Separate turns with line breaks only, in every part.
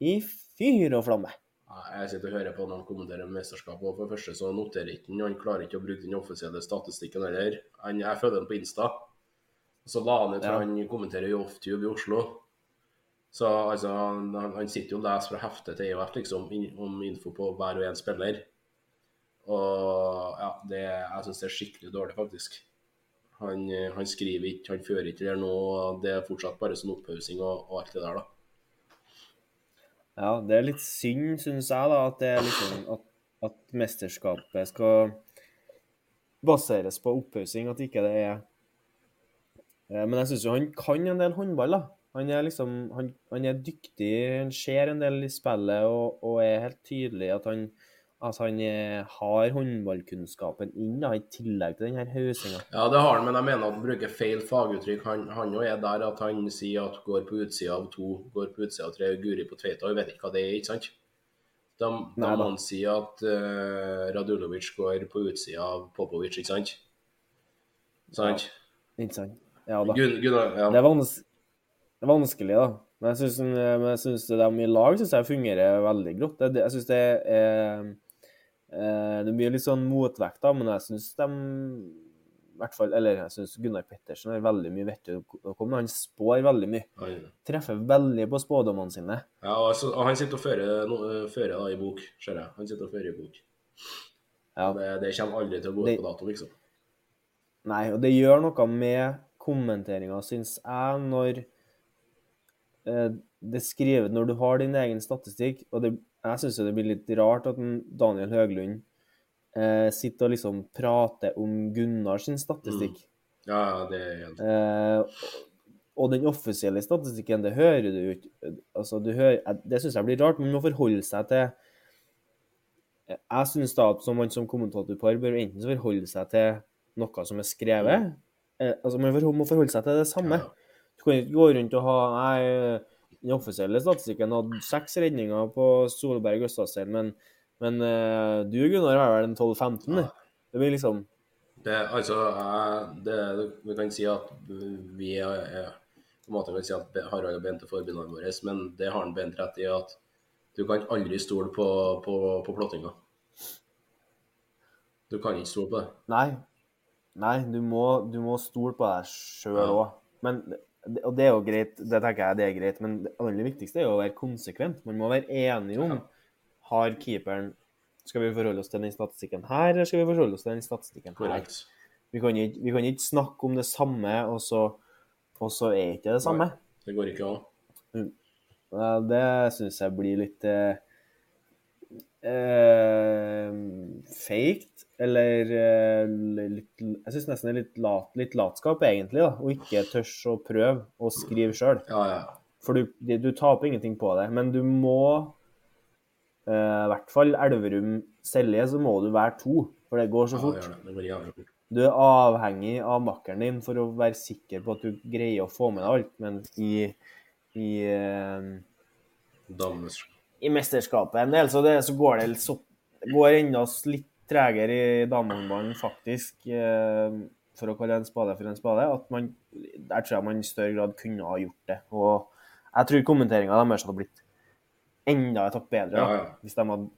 i fyr og flamme.
Jeg sitter og hører på når han kommenterer mesterskapet, og for det første så noterer ikke han, han klarer ikke å bruke den offisielle statistikken heller. Jeg følger den på Insta. Så la han ut, for han kommenterer jo Offtube i Oslo. Så altså, han, han sitter jo og leser fra heftet til EOF liksom, om info på hver og en spiller. Og ja, det, jeg syns det er skikkelig dårlig, faktisk. Han, eh, han skriver ikke, han fører ikke eller noe. Det er fortsatt bare sånn opphaussing og, og alt det der, da.
Ja, det er litt synd, syns jeg, da, at liksom at, at mesterskapet skal baseres på oppussing. at ikke det er Eh, Men jeg syns jo han kan en del håndball, da. Han er liksom Han, han er dyktig, han ser en del i spillet og, og er helt tydelig at han at han er, har håndballkunnskapen inn, i tillegg til denne her hausinga.
Ja, det har han, men jeg mener at han bruker feil faguttrykk. Han, òg er der at han sier at går på utsida av to, går på utsida av tre, Guri på Tveita. Vi vet ikke hva det er, ikke sant? Da, må han si at uh, Radulovic går på utsida av Popovic, ikke sant? Sant?
Ikke sant? Ja da.
Gun, Gunnar, ja.
Det er, vans det er vanskelig, da. Men jeg syns, de i lag synes jeg fungerer veldig godt. Jeg syns det er eh, Det blir litt sånn motvekt, da, men jeg syns de hvert fall, eller jeg syns Gunnar Pettersen har veldig mye vettig å komme med. Han spår veldig mye.
Han,
Treffer veldig på spådommene sine.
ja altså, og han sitter og fører, no, eh, fører da, i bok, ser jeg. Han sitter og fører i bok.
Ja.
Det, det kommer aldri til å gå ut på dato, liksom.
Nei, og det gjør noe med kommenteringa, syns jeg, når eh, det skrives Når du har din egen statistikk, og det, jeg syns det blir litt rart at Daniel Høglund eh, sitter og liksom prater om Gunnars statistikk. statistikk.
Ja, ja, det er helt
Eh, og den offisielle statistikken, det hører du jo ikke altså, Det syns jeg blir rart, men man må forholde seg til Jeg syns da at som man som kommentatorpar bør enten forholde seg til noe som er skrevet eh, altså Man må forholde seg til det samme.
Ja.
Du kan ikke gå rundt og ha Nei, den offisielle statistikken hadde seks redninger på Solberg Østadsel, men, men eh, du, Gunnar, har vel en 12-15? du? Det blir liksom
Det, altså, det, vi kan si at vi er, på en måte kan si at Harald og Bent er forbindene våre, men det har han Bent rett i at du kan aldri stole på, på, på plottinga. Du kan ikke stole på det.
Nei. Nei, du må, du må stole på deg sjøl òg. Men Og det er jo greit, det tenker jeg det er greit, men det aller viktigste er jo å være konsekvent. Man må være enige om. Har keeperen Skal vi forholde oss til den statistikken her, eller skal vi forholde oss til den statistikken her?
Korrekt.
Vi kan ikke, vi kan ikke snakke om det samme, og så, og så er ikke det samme.
Det går ikke an.
Ja, det syns jeg blir litt eh, eh, fake, eller eh, litt Jeg syns nesten det er litt, lat, litt latskap, egentlig, da, å ikke tørs å prøve å skrive sjøl.
Ja, ja.
For du, du taper ingenting på det. Men du må eh, I hvert fall Elverum-Selje, så må du være to, for det går så fort.
Ja, det. det går.
Du er avhengig av makkeren din for å være sikker på at du greier å få med deg alt, men i, i, eh, i mesterskapet en del, så, det, så går det så, går enda litt tregere i damehåndballen, faktisk, eh, for å kalle en spade for en spade. At man, der tror jeg man i større grad kunne ha gjort det. Og jeg tror kommenteringa deres hadde blitt enda et hakk bedre
Ja, ja.
hvis de hadde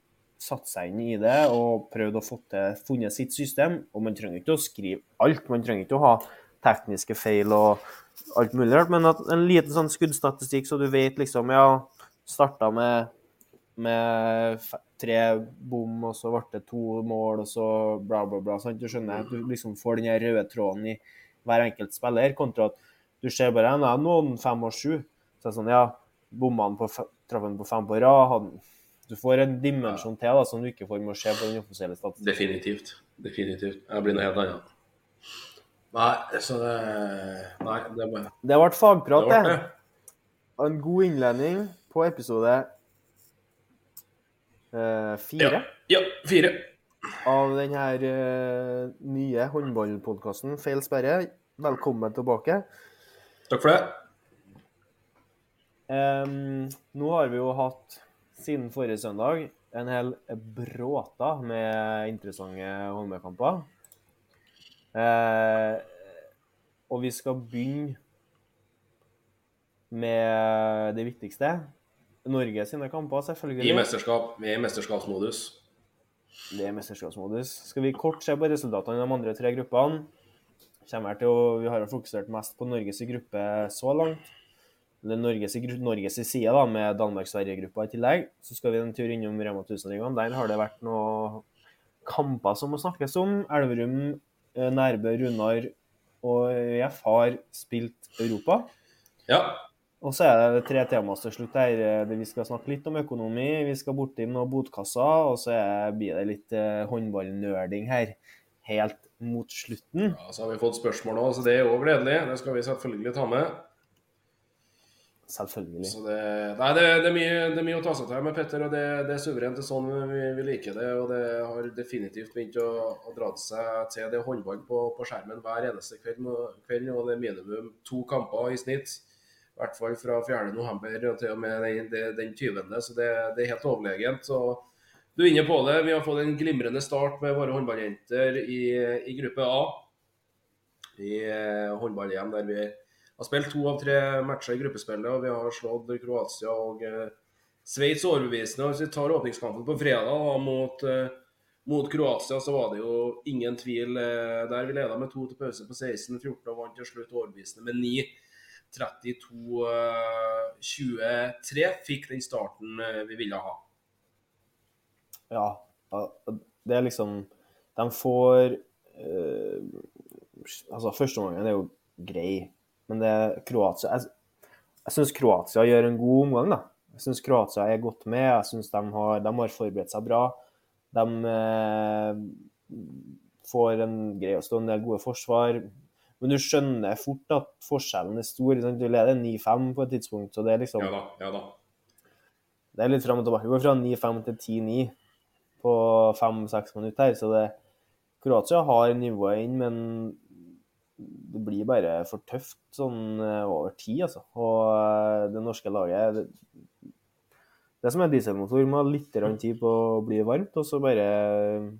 satt seg inn i det og prøvd å få til, funnet sitt system. Og man trenger ikke å skrive alt, man trenger ikke å ha tekniske feil og alt mulig rart, men at en liten sånn skuddstatistikk, så du vet liksom, ja, starta med, med tre bom, og så ble det to mål, og så bla, bla, bla. Sant? Du skjønner, du liksom får den røde tråden i hver enkelt spiller, kontra at du ser bare nei, noen fem og sju. Så sånn, ja, bomma han på, traffen på fem på rad. Du får en dimensjon til da, som du ikke får med å se på den offisielle statistikken.
Definitivt. Definitivt. Jeg blir noe helt annet. Nei, så det Nei, det ble
Det ble fagprat,
det.
En god innledning på episode eh, fire.
Ja. ja. Fire.
av denne uh, nye håndballpodkasten Feil sperre. Velkommen tilbake.
Takk for det.
Um, nå har vi jo hatt, siden forrige søndag, en hel bråta med interessante håndballkamper. Uh, og vi skal begynne med det viktigste. Norge sine kamper,
I mesterskap, vi er i mesterskapsmodus.
Det er mesterskapsmodus. Skal vi kort se på resultatene i de andre tre gruppene? Å, Vi har fokusert mest på Norges gruppe så langt. Det er Norges, Norges side, da, med Danmark-Sverige-gruppa i tillegg. Så skal vi en tur innom Rema 1000-ringene. Der har det vært noen kamper som må snakkes om. Elverum, eh, Nærbø, Runar og ØIF har spilt Europa.
Ja.
Og så er det tre temaer til slutt her. Eh, Vi skal snakke litt om økonomi, vi skal borti noen botkasser, og så blir det litt eh, håndballnerding her helt mot slutten.
ja, så har vi fått spørsmål òg, så det er òg gledelig. Det skal vi selvfølgelig ta med.
Selvfølgelig.
Så det, nei, det, det, er mye, det er mye å ta seg til med Petter, og det, det er suverent. Det er sånn vi, vi liker det. Og det har definitivt begynt å, å dra seg til. Det håndball på, på skjermen hver eneste kveld, kveld, og det er minimum to kamper i snitt. I hvert fall fra 4. november og til og med den, den, den 20. Så det, det er helt overlegent. Så du er inne på det. Vi har fått en glimrende start med våre håndballjenter i, i gruppe A. I eh, håndball-EM der vi har spilt to av tre matcher i gruppespillet, og vi har slått Kroatia og eh, Sveits overbevisende. Hvis vi tar åpningskampen på fredag da, mot, eh, mot Kroatia, så var det jo ingen tvil eh, der. Vi leda med to til pause på 16-14 og vant til slutt overbevisende med 9. 32-23 fikk den starten eh, vi ville ha.
Ja. Det er liksom De får eh, Altså, førsteomgangen er jo grei, men det er Kroatia Jeg, jeg syns Kroatia gjør en god omgang, da. Jeg syns Kroatia er godt med. Jeg syns de, de har forberedt seg bra. De eh, får en grei å stå en del gode forsvar. Men du skjønner fort at forskjellen er stor. sant? Du leder 9-5 på et tidspunkt, så det er liksom
Ja da. ja da.
det er litt fram og tilbake. Vi går fra 9-5 til 10-9 på 5-6 minutter her. Så det, Kroatia har nivået inn, men det blir bare for tøft sånn eh, over tid, altså. Og eh, det norske laget Det, som er dieselmotor, må ha litt tid på å bli varmt, og så bare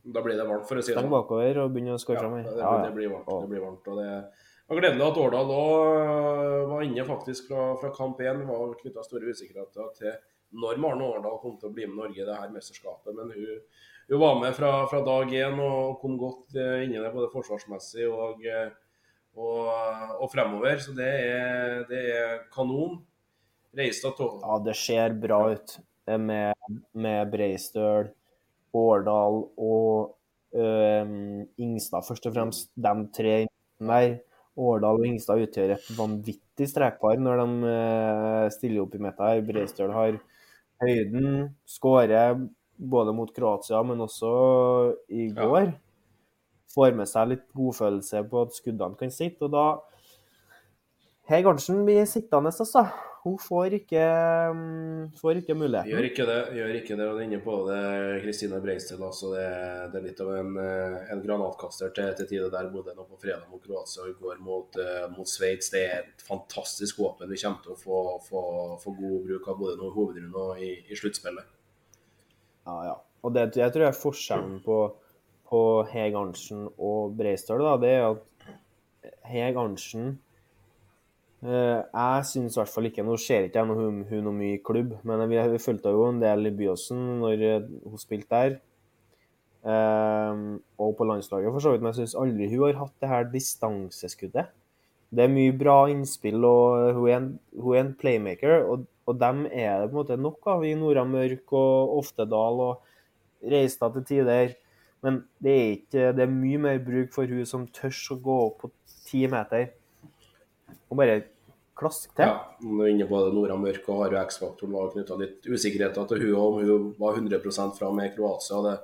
Da blir det varmt, for å si det sånn.
bakover og begynne å skåre
Ja,
fram her.
det,
Ja,
det blir varmt.
Ja.
Det blir varmt og det var gledelig at Årdal òg var inne faktisk fra, fra kamp 1. Var knytta store usikkerheter til når Maren Årdal kom til å bli med Norge i det her mesterskapet. Men hun, hun var med fra, fra dag én og kom godt eh, inn i det både forsvarsmessig og, eh, og, og fremover. Så det er, det er kanon. Reistad Tove.
Ja, det ser bra ut med, med Breistøl, Årdal og øhm, Ingstad, først og fremst. De tre der. Årdal og Ingstad utgjør et vanvittig strekpar når de øh, stiller opp i her. Breistøl har høyden, skårer både mot Kroatia, men også i
Ja.
går. Får med seg litt godfølelse på at skuddene kan sitte, og da Hege Arntzen blir sittende, altså. Hun får ikke, mm, får ikke muligheten.
Gjør ikke det. gjør ikke det, og det er inne på det, Kristine Breisted. Altså, det, det er litt av en, eh, en granatkaster til, til tide der, Bodde nå på fredag mot Kroatia og i går mot, eh, mot Sveits. Det er et fantastisk våpen. Vi kommer til å få, få, få god bruk av både nå i hovedrunden og i, i sluttspillet.
Ja, ja. Og det jeg tror jeg er forskjellen på, på Hege Arntzen og Breistøl, da, det er at Hege Arntzen Jeg syns i hvert fall ikke Nå ser ikke jeg noe, hun, hun noe mye i klubb, men vi, vi fulgte jo en del i Byåsen når eh, hun spilte der. Eh, og på landslaget, for så vidt. Men jeg syns aldri hun har hatt det her distanseskuddet. Det er mye bra innspill, og hun er en, hun er en playmaker. Og, og dem er det på en måte nok av i Nora Mørk og Oftedal og Reistad til tider. Men det er, ikke, det er mye mer bruk for hun som tør å gå opp på ti meter og bare klaske til.
Ja, nå er inne på det, Nora Mørk og Harø X-faktoren var knytta litt usikkerheter til hun om hun var 100 fra med Kroatia. Det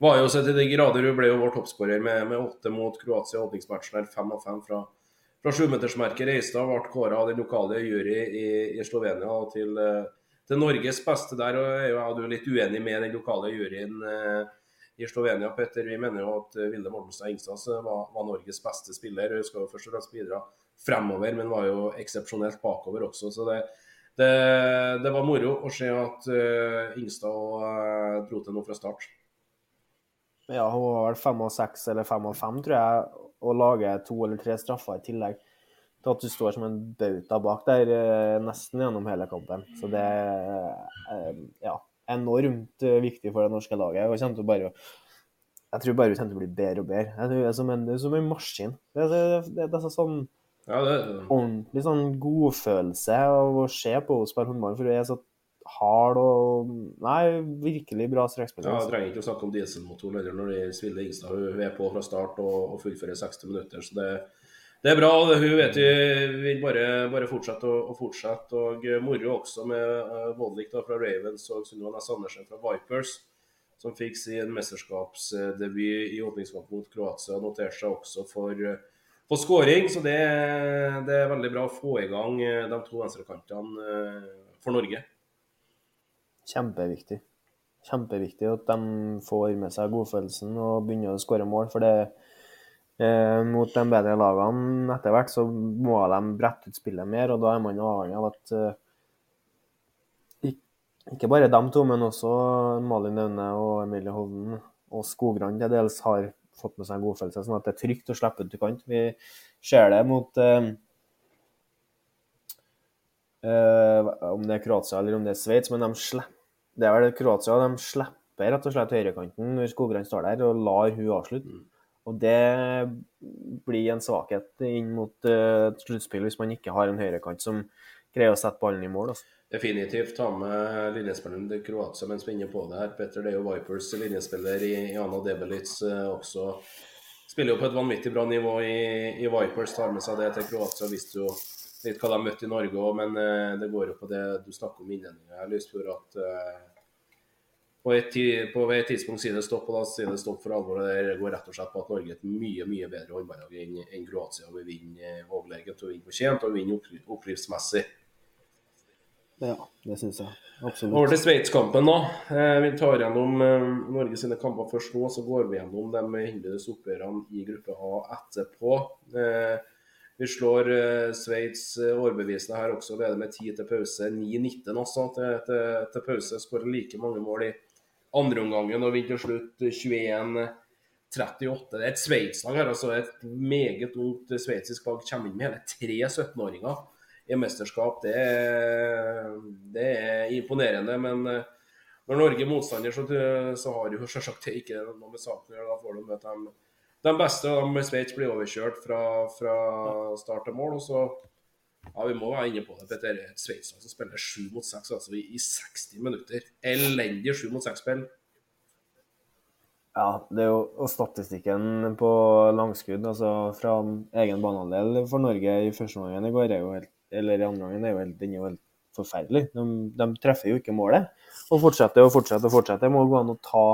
var jo så til de grader Hun ble jo vår toppskårer med, med åtte mot Kroatia i åpningsmatchen. Fem av fem fra, fra sjumetersmerket. Reistad ble kåra av den lokale jury i, i Slovenia til, eh, til Norges beste der. og er jo jeg og du litt uenig med den lokale juryen eh, i Slovenia, Petter. Vi mener jo at Vilde Mortenstad Ingstad var, var Norges beste spiller. Hun skal jo først og fremst bidra fremover, men var jo eksepsjonelt bakover også. Så det, det, det var moro å se at uh, Ingstad uh, dro til noe fra start.
Ja, hun var vel fem av seks eller fem av fem, tror jeg, og lager to eller tre straffer i tillegg. til at du står som en bauta bak der eh, nesten gjennom hele kampen. Så det er ja, enormt viktig for det norske laget. og kommer bare jeg tror bare hun kommer til å bli bedre og bedre. Jeg tror Det er som en, det er som en maskin. Det, det, det, det er sånn
Ja, det,
ordentlig sånn godfølelse av å se på henne spille håndball, for hun er så hard og Nei, virkelig bra strekspiller.
ja, jeg trenger ikke å snakke om dieselmotoren heller når det spiller Ingstad. Hun er på fra start og, og fullfører 60 minutter. så det, det er bra. Hun vet vi vil bare, bare fortsette og, og fortsette. og Moro også med uh, Vollik da, fra Ravens og Sunniva Næss Andersen fra Vipers, som fikk sin mesterskapsdebut i åpningskamp mot Kroatia. Noterte seg også for, eh, for skåring, så det, det er veldig bra å få i gang eh, de to venstrekantene eh, for Norge.
Kjempeviktig. Kjempeviktig at de får med seg godfølelsen og begynner å skåre mål. For det eh, mot de bedre lagene etter hvert så må de brette ut spillet mer, og da er man avhengig av at eh, ikke bare de to, men også Malin Aune og Emilie Hovden og Skogran til dels har fått med seg en godfølelse, sånn at det er trygt å slippe ut til kant. Vi ser det mot eh, eh, om det er Kroatia eller om det er Sveits, men de slipper det er vel Kroatia. De slipper rett og slett høyrekanten når Skogran står der, og lar hun avslutte. Og det blir en svakhet inn mot uh, sluttspill hvis man ikke har en høyrekant som greier å sette ballen i mål. Altså.
Definitivt ta med linjespilleren til Kroatia mens vi er inne på det her. Petter, det er jo Vipers linjespiller i i Anna Debelitz eh, også. Spiller jo på et vanvittig bra nivå i, i Vipers. Tar med seg det til Kroatia. Visste jo litt hva de møtte i Norge òg, men eh, det går jo på det du snakker om innledninga. Jeg lyst for at eh, på et, på et tidspunkt sier det stopp, og da sier det stopp for alvor. Det går rett og slett på at Norge er et mye mye bedre håndballag enn enn Kroatia. Vi vinner overlegent og vinner fortjent og vi vinner opplivsmessig.
Ja, det syns jeg. Absolutt.
Over til Sveits-kampen, da. Eh, vi tar gjennom eh, Norge sine kamper først nå, så går vi gjennom de innbyrdes oppgjørene i gruppe A etterpå. Eh, vi slår Sveits overbevisende her også, leder med 10 til pause. 9-19 også til, til, til pause. Skårer like mange mål i andre omgangen og vinner til slutt 21-38. Det er et Sveits-lag her, altså et meget ungt sveitsisk lag. Kommer inn med hele tre 17-åringer i mesterskap. Det er, det er imponerende. Men eh, når Norge er motstander, så, så har jo selvsagt det ikke noe med saken å gjøre. Da får du møte dem, de beste. de Sveits blir overkjørt fra, fra start til mål. og så ja, Vi må være inne på det. Petter. Et Sveits-lag som spiller sju mot seks altså i, i 60 minutter. Elendig sju mot seks-spill.
Ja, det er jo og statistikken på langskudd altså fra egen banehalvdel for Norge i første omgang i går er jo helt, eller i andre gangen, er jo helt, den er jo helt forferdelig. De, de treffer jo ikke målet. Og fortsetter og fortsetter og fortsetter. Det må gå an å ta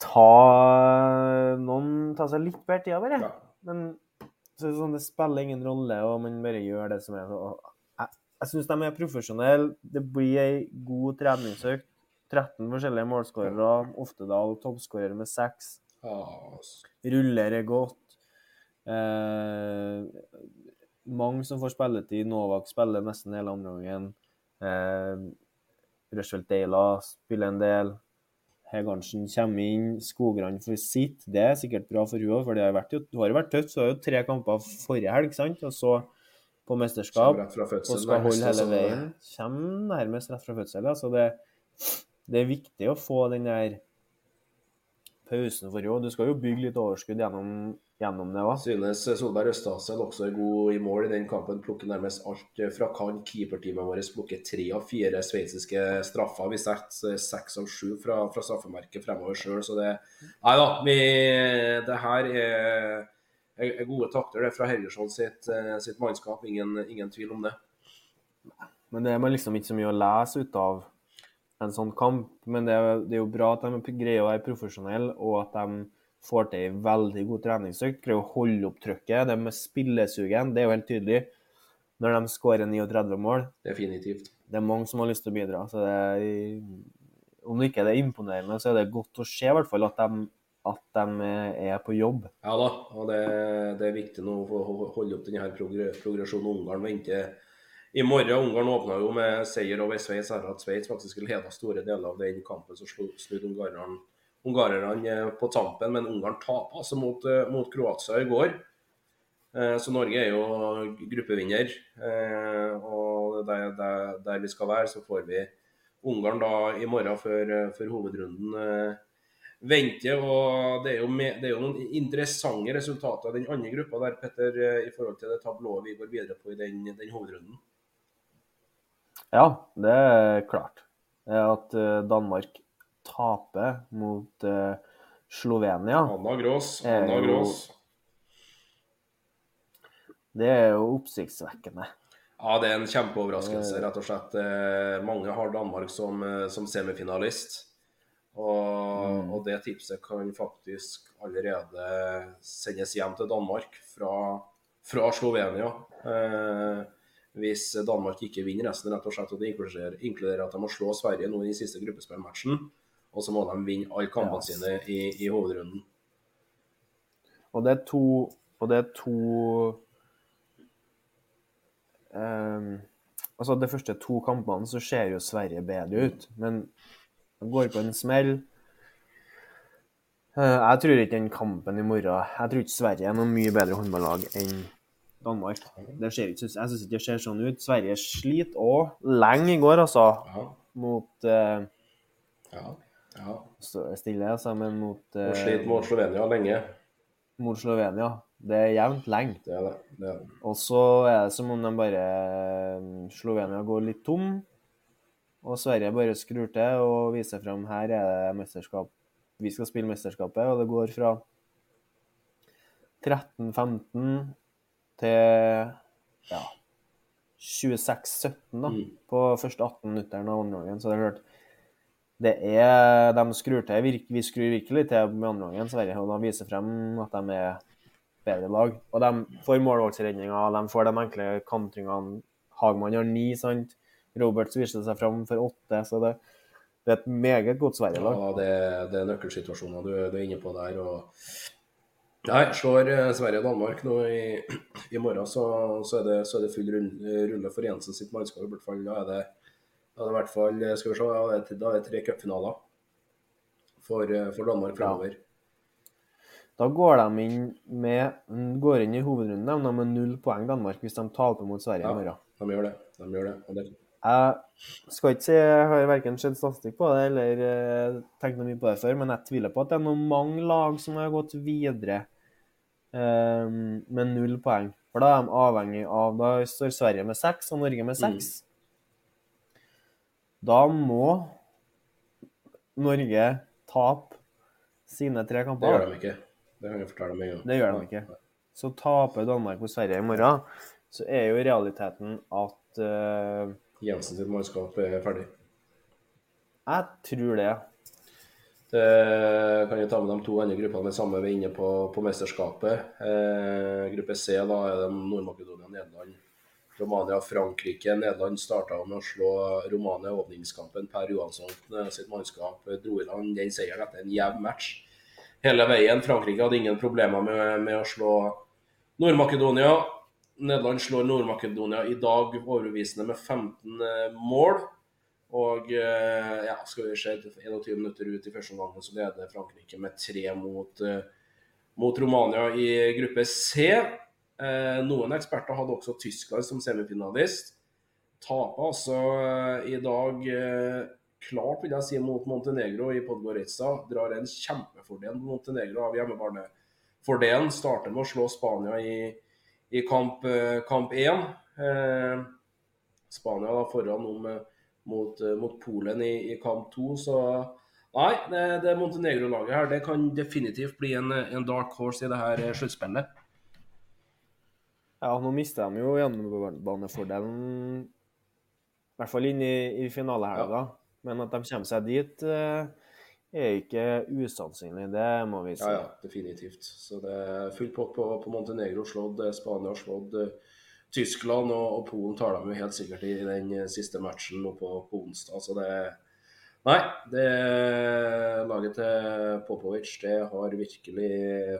ta noen ta seg litt bedre tida, bare.
Ja.
Men så er det sånn, det spiller ingen rolle, og man bare gjør det som er så Jeg, jeg syns de er profesjonelle. Det blir ei god treningsøkt. 13 forskjellige målskårere. Oftedal toppskårer med seks.
Ja,
Ruller godt. Eh, mange som får spilletid. Novak spiller nesten hele andre gangen. Eh, Rushfeldt Deila spiller en del. Hegarnsen kommer inn. Skogran får sitt. Det er sikkert bra for òg, for det har vært, det har vært tøft. Så har jo tre kamper forrige helg, sant? og så på mesterskap.
Fødsel,
Og skal holde hele veien. Kommer nærmest rett fra fødsel. Altså det, det er viktig å få den der pausen for henne. Du skal jo bygge litt overskudd gjennom, gjennom det òg.
Synes Solberg Østasel også er god i mål i den kampen. Plukker nærmest alt fra kan. Keeperteamet vårt plukker tre av fire sveitsiske straffer. Vi setter seks av sju fra, fra straffemerket fremover sjøl, så det Nei da, vi, det her er, er, gode takter det er fra Helgersson sitt, sitt mannskap. Ingen, ingen tvil om det.
Men det er liksom ikke så mye å lese ut av en sånn kamp. Men det er, det er jo bra at de greier å være profesjonelle, og at de får til en veldig god treningsøkt. Greier å holde opp trykket. Det med spillesugen, det er jo helt tydelig når de skårer 39 mål.
Definitivt.
Det er mange som har lyst til å bidra. så det er, Om det ikke er imponerende, så er det godt å se i hvert fall at de, at de er på jobb.
Ja da, og det, det er viktig nå å holde opp denne progresjonen. Ungarn venter i morgen. Ungarn åpna jo med seier over Sveits. etter at Sveits faktisk leda store deler av den kampen som snudde ungarerne ungarerne eh, på tampen. Men Ungarn taper altså mot, eh, mot Kroatia i går. Eh, Så Norge er jo gruppevinner. Og der, der, der vi skal være, så får vi Ungarn da i morgen før, før hovedrunden venter. Og det er, jo med, det er jo noen interessante resultater i den andre gruppa der, Petter, i forhold til det tablået vi går videre på i den, den hovedrunden.
Ja, det er klart. At Danmark taper mot uh, Slovenia,
Anna Grås. Anna Grås.
det er jo oppsiktsvekkende.
Ja, det er en kjempeoverraskelse, rett og slett. Eh, Mange har Danmark som, eh, som semifinalist. Og, og det tipset kan faktisk allerede sendes hjem til Danmark fra, fra Slovenia. Eh, hvis Danmark ikke vinner resten, rett og slett. Og det inkluderer, inkluderer at de må slå Sverige nå i siste gruppespillmatchen. Og så må de vinne alle kampene sine i, i hovedrunden.
Og det er to Og det er to um, Altså, de første to kampene så ser jo Sverige bedre ut, men de går på en smell. Eh, jeg tror ikke den kampen i morgen Jeg tror ikke Sverige er noe mye bedre håndballag enn Danmark. Det ser ikke, jeg syns ikke det ser sånn ut. Sverige sliter òg lenge i går, altså, mot eh,
ja, ja.
så- Stille, altså, men mot,
Og
eh,
slitt mot Slovenia lenge.
mot Slovenia. Det er jevnt lenge.
Det er det. det, er det.
Og så er det som om de bare Slovenia går litt tom, og Sverige bare skrur til og viser frem her er det mesterskap. Vi skal spille mesterskapet, og det går fra 13-15 til ja, 26-17 da,
Mm.
på første 18 minutteren av andre gangen. Så det er klart det er, De skrur til, vi skrur virkelig til med andre gangen, Sverige, og de viser frem at de er bedre lag. Og de får målvalgsredninger, de får de enkle kantringene. Hagmann har ni, sant? Roberts viser seg frem for åtte, så det, det er et meget godt Sverige-lag.
Ja, det, det er nøkkelsituasjoner du, du er inne på der. og Nei, slår eh, Sverige og Danmark nå i, i morgen, så, så, er det, så er det full rulle for Jensen sitt mannskap. i hvert fall. Da er det, da er det i hvert fall skal vi se, er det, da er det tre cupfinaler for, eh, for Danmark fremover.
Da går de inn med, går inn i hovedrunden de, med null poeng Danmark hvis de taper mot Sverige
Ja.
i morgen.
De gjør det. de gjør det. Det
Jeg skal ikke si jeg har verken sett statistikk på det eller eh, tenkt noe mye på det før, men jeg tviler på at det er noen mange lag som har gått videre um, med null poeng. For da er de avhengig av Da står Sverige med seks og Norge med seks. Da må Norge tape sine tre
det gjør de ikke. Det kan jeg fortelle med en gang.
Det gjør de ikke. Så taper Danmark mot Sverige i morgen, så er jo realiteten at uh,
Jensen sitt mannskap er ferdig.
Jeg tror det.
Det kan jo ta med de to andre gruppene med samme vi er inne på, på mesterskapet. Eh, gruppe C da er det Nord-Makedonia, Nederland, Romania, Frankrike. Nederland starta med å slå Romania i åpningskampen. Per Johansson eh, sitt mannskap dro i land den seieren etter en jevn match hele veien. Frankrike hadde ingen problemer med, med å slå Nord-Makedonia. Nederland slår Nord-Makedonia i dag overbevisende med 15 eh, mål. Og eh, ja, skal vi se 21 minutter ut i første omgang, så leder Frankrike med tre mot, eh, mot Romania i gruppe C. Eh, noen eksperter hadde også Tyskland som semifinalist. Taper altså eh, i dag eh, klart, vil jeg si, mot Montenegro i Podgorica. Drar en kjempefordel mot Montenegro av hjemmebarnefordelen. Starter med å slå Spania i, i kamp, kamp 1. Eh, Spania da foran om mot, mot Polen i, i kamp 2, så Nei, det, det Montenegro-laget her det kan definitivt bli en, en dark horse i det her sluttspillet.
Ja, nå mister de jo hjemmebanefordelen, i hvert fall inn i, i finalehelga. Men at de kommer seg dit, eh, er ikke usannsynlig. Det må vi si.
Ja, ja, definitivt. Så det er full pott på, på Montenegro. Slått eh, Spania, slått eh, Tyskland, og, og Polen tar dem jo helt sikkert i, i den siste matchen nå på, på onsdag. Så det Nei, det laget til Popovic det har virkelig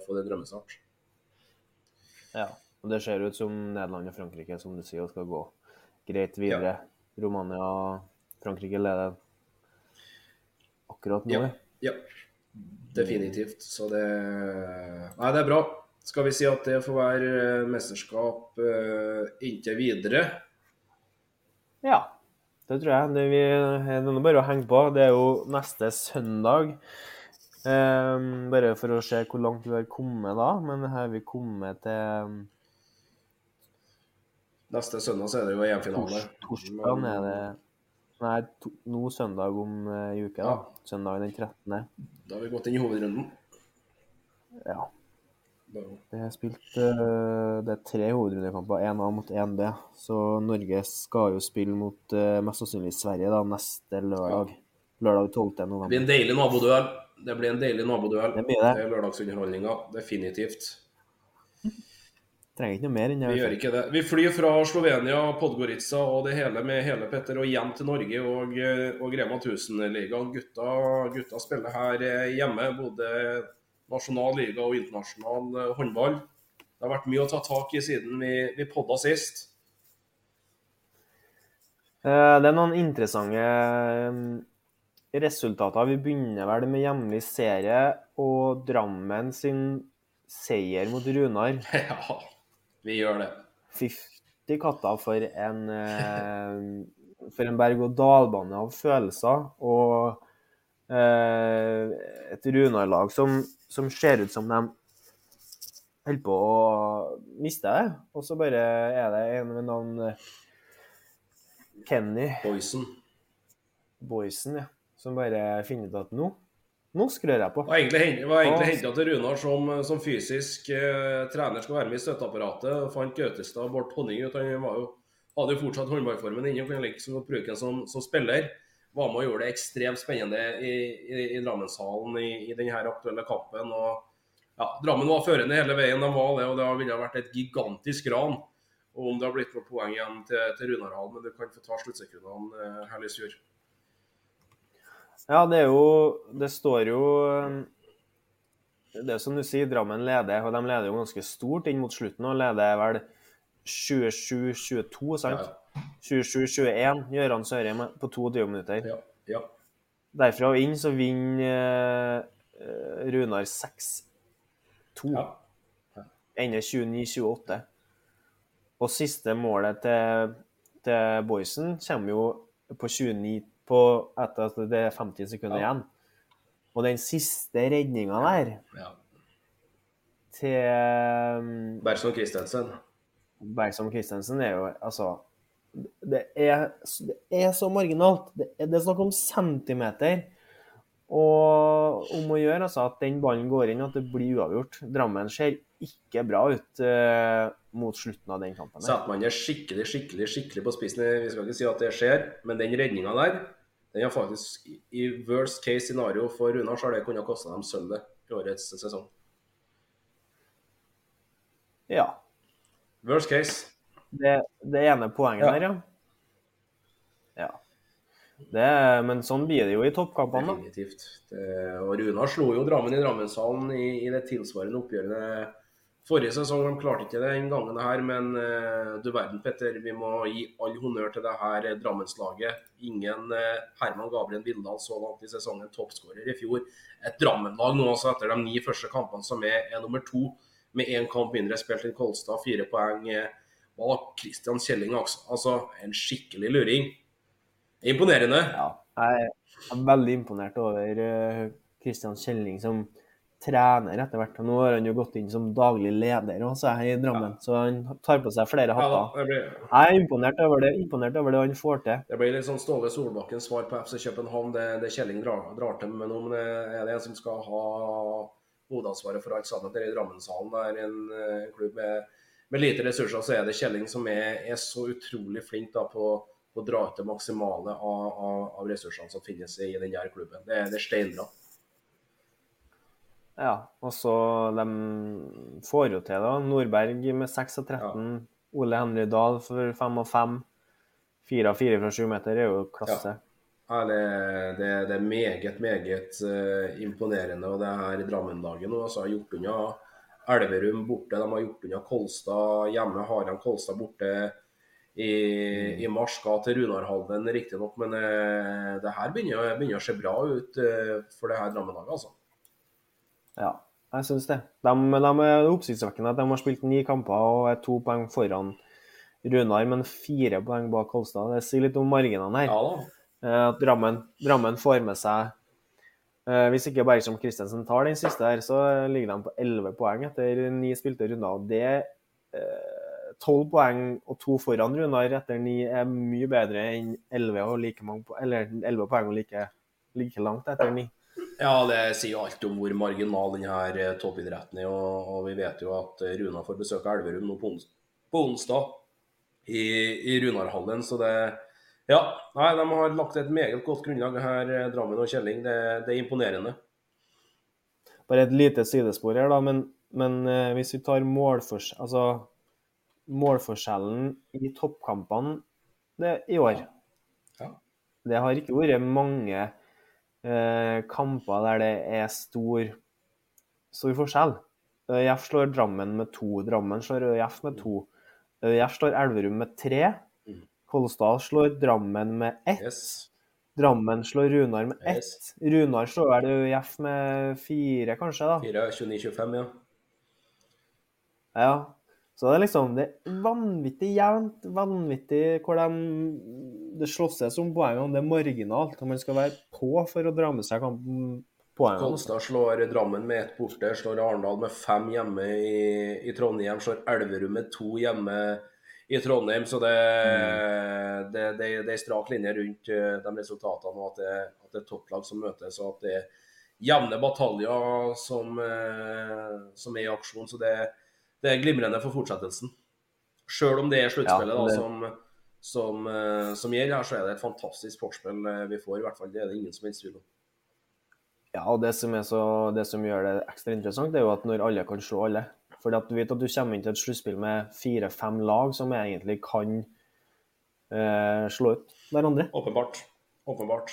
fått en drømmestart.
Ja. Og det ser ut som Nederland og Frankrike, som du sier, skal gå greit videre. Romania og Frankrike leder akkurat nå.
Ja. Ja, definitivt. Så det Nei, det er bra. Skal vi si at det får være eh, mesterskap eh, inntil videre?
Ja, det tror jeg. Det, vi, det er bare å henge på. Det er jo neste søndag. Um, bare for å se hvor langt vi har kommet da. Men her har vi kommet til
Neste søndag så er det jo EM-finale.
torsdag. Er det Nei, to, nå søndag om ei uke, da.
Ja.
Søndag den 13.
Da har vi gått inn i hovedrunden.
Ja. Det er spilt uh, Det er tre hovedrundekamper, én A mot én B. Så Norge skal jo spille mot uh, mest sannsynlig Sverige da neste lørdag. Lørdag 12.
Det blir en deilig naboduell. Det blir en deilig naboduell.
Det blir det.
Det er lørdagsunderholdninga. Definitivt.
Trenger ikke noe mer enn det.
Vi gjør ikke det. Vi flyr fra Slovenia, Podgorica og det hele med hele Petter og hjem til Norge og, eh, og Rema 1000-ligaen. Gutta, gutta spiller her eh, hjemme, både nasjonal liga og internasjonal eh, håndball. Det har vært mye å ta tak i siden vi, vi podda sist.
Det er noen interessante resultater. Vi begynner vel med hjemlig serie og Drammen sin seier mot Runar.
Ja, vi gjør det.
50 katter for en, eh, for en berg-og-dal-bane av følelser. Og eh, et Runar-lag som, som ser ut som de holder på å miste det. Og så bare er det en med navn eh, Kenny
Boysen.
Boysen, ja, som bare finner ut at nå, nå skrur jeg på.
Det var egentlig, var egentlig
Ja.
henta til Runar som, som fysisk eh, trener skal være med i støtteapparatet. Fant Gautestad og Bård Tonning ut. Han var jo, hadde jo fortsatt håndballformen inne og kunne liksom bruke den som, som spiller. Var med og gjorde det ekstremt spennende i, i, i Drammenshallen i, i denne aktuelle kampen. og ja, Drammen var førende hele veien, de var det, og det ville vært et gigantisk ran om det har blitt noen poeng igjen til, til Runarhallen, Men du kan få ta sluttsekundene, eh, Herlisfjord.
Ja, det er jo Det står jo Det er som du sier, Drammen leder, og de leder jo ganske stort inn mot slutten. Og leder vel 27-22, sant?
Ja,
27-21, Gøran Sørheim på 22 minutter.
ja, ja.
Derfra og inn så vinner eh, Runar 6-2.
ja.
Ender 29-28. Og siste målet til, til Boysen kommer jo på 29 på, etter at det er 50 sekunder igjen. Og den siste redninga der
ja.
til um,
Bergson Christensen.
Bergson Christensen er jo altså det er, det er så marginalt. Det er, det er snakk om centimeter. Og om å gjøre altså, at den ballen går inn, og at det blir uavgjort. Drammen ser ikke bra ut eh, mot slutten av den kampen.
Setter man det skikkelig, skikkelig skikkelig på spissen, vi skal ikke si at det skjer, men den redninga der, den har faktisk i- worst case scenario for Runar, så har det kunnet koste dem sølvet i årets sesong.
Ja.
Worst case.
Det, det ene poenget
Ja.
der, ja. ja. Det, men sånn blir det jo i toppkampene.
Definitivt. Det, og Runar slo jo Drammen i Drammenshallen i, i det tilsvarende oppgjøret forrige sesong. De klarte ikke det den gangen her, men eh, du verden, Petter. Vi må gi all honnør til det her Drammenslaget. Ingen eh, Herman Gabriel Vindal så langt i sesongen, toppskårer i fjor. Et Drammen-lag nå også etter de ni første kampene som er, er nummer to, med én kamp mindre spilt enn Kolstad, fire poeng eh, bak Christian Kjelling. Altså, altså en skikkelig luring. Imponerende.
Ja, jeg er veldig imponert over Christian Kjelling som trener etter hvert. Og Nå har han jo gått inn som daglig leder også her i Drammen, så han tar på seg flere hatter.
Ja, blir...
Jeg er imponert over det, imponert over det han får til.
Det blir litt sånn Ståle Solbakkens svar på FC København. Det, det Kjelling drar, drar til med nå, men er det en som skal ha hovedansvaret for alt sammen der i Drammenshallen? Det er en, eh, en klubb med, med lite ressurser, så er det Kjelling som er, er så utrolig flink da, på, på å dra ut det maksimale av, av, av ressursene som finnes i den der klubben. Det, det er steinbra.
Ja, og så de får jo til da. Nordberg med 6 av 13. Ole Henry Dahl for 5 av 5. 4 av 4 fra 7 meter er jo klasse.
Ja, det, det, det er meget, meget uh, imponerende. Og det her i Drammen-dagen nå altså, har gjort unna Elverum borte. De har gjort unna Kolstad hjemme. Har de Kolstad borte i, i mars. Skal til Runarhallen riktignok, men eh, det her begynner, begynner å se bra ut eh, for det her Drammen-laget. altså.
Ja. Jeg syns det. De, de er oppsiktsvekkende at de har spilt ni kamper og er to poeng foran Runar, men fire poeng bak Kolstad. Det sier litt om marginene her.
Ja.
Eh, At Drammen, Drammen får med seg eh, Hvis ikke Bergstrøm Christensen tar den siste her, så ligger de på 11 poeng etter ni spilte runder. Det eh, 12 poeng og to foran Runar etter ni er mye bedre enn 11, like mange, po- eller 11 poeng og like, like langt etter ni.
Ja, det sier jo alt om hvor marginal denne toppidretten er. Og, og vi vet jo at eh, Runa får besøke Elverum nå på, ons på onsdag i, i Runarhallen. Så det Ja, nei, de har lagt et meget godt grunnlag her, eh, Drammen og Kjelling. Det, det er imponerende.
Bare et lite sidespor her, da, men, men eh, hvis vi tar målfors altså, målforskjellen i toppkampene det, i år
Ja.
Det har ikke vært mange eh, kamper der det er stor, stor forskjell. ØIF slår Drammen med to, Drammen slår ØIF med to. ØIF slår Elverum med tre.
Mm.
Kolstad slår Drammen med ett.
Yes.
Drammen slår Runar med ett.
Yes.
Runar slår vel ØIF med fire, kanskje, da.
Fire, 29-25, ja.
Ja. Så det er liksom det er vanvittig jevnt, vanvittig hvor de Det slåsses om poengene. Det er marginalt. Og man skal være på for å dra med seg kampen poengene.
Kolstad slår Drammen med ett borte, slår Arendal med fem hjemme i, i Trondheim, slår Elverum med to hjemme i Trondheim. Så det, det, det, det er strak linje rundt eh, de resultatene, og at det, at det er topplag som møtes. og at det er jevne bataljer som, eh, som er i aksjon. Så det, det er glimrende for fortsettelsen. Sjøl om det er sluttspillet
Ja, det-
som, som, eh, som gjelder her, så er det et fantastisk forspill eh, vi får. i hvert fall. Det er det ingen som helst tvil om.
Ja, og det som, er så, det som gjør det ekstra interessant, det er jo at når alle kan slå alle. For du vet at du kommer inn til et sluttspill med fire-fem lag som egentlig kan eh, slå ut hverandre.
Åpenbart. Åpenbart.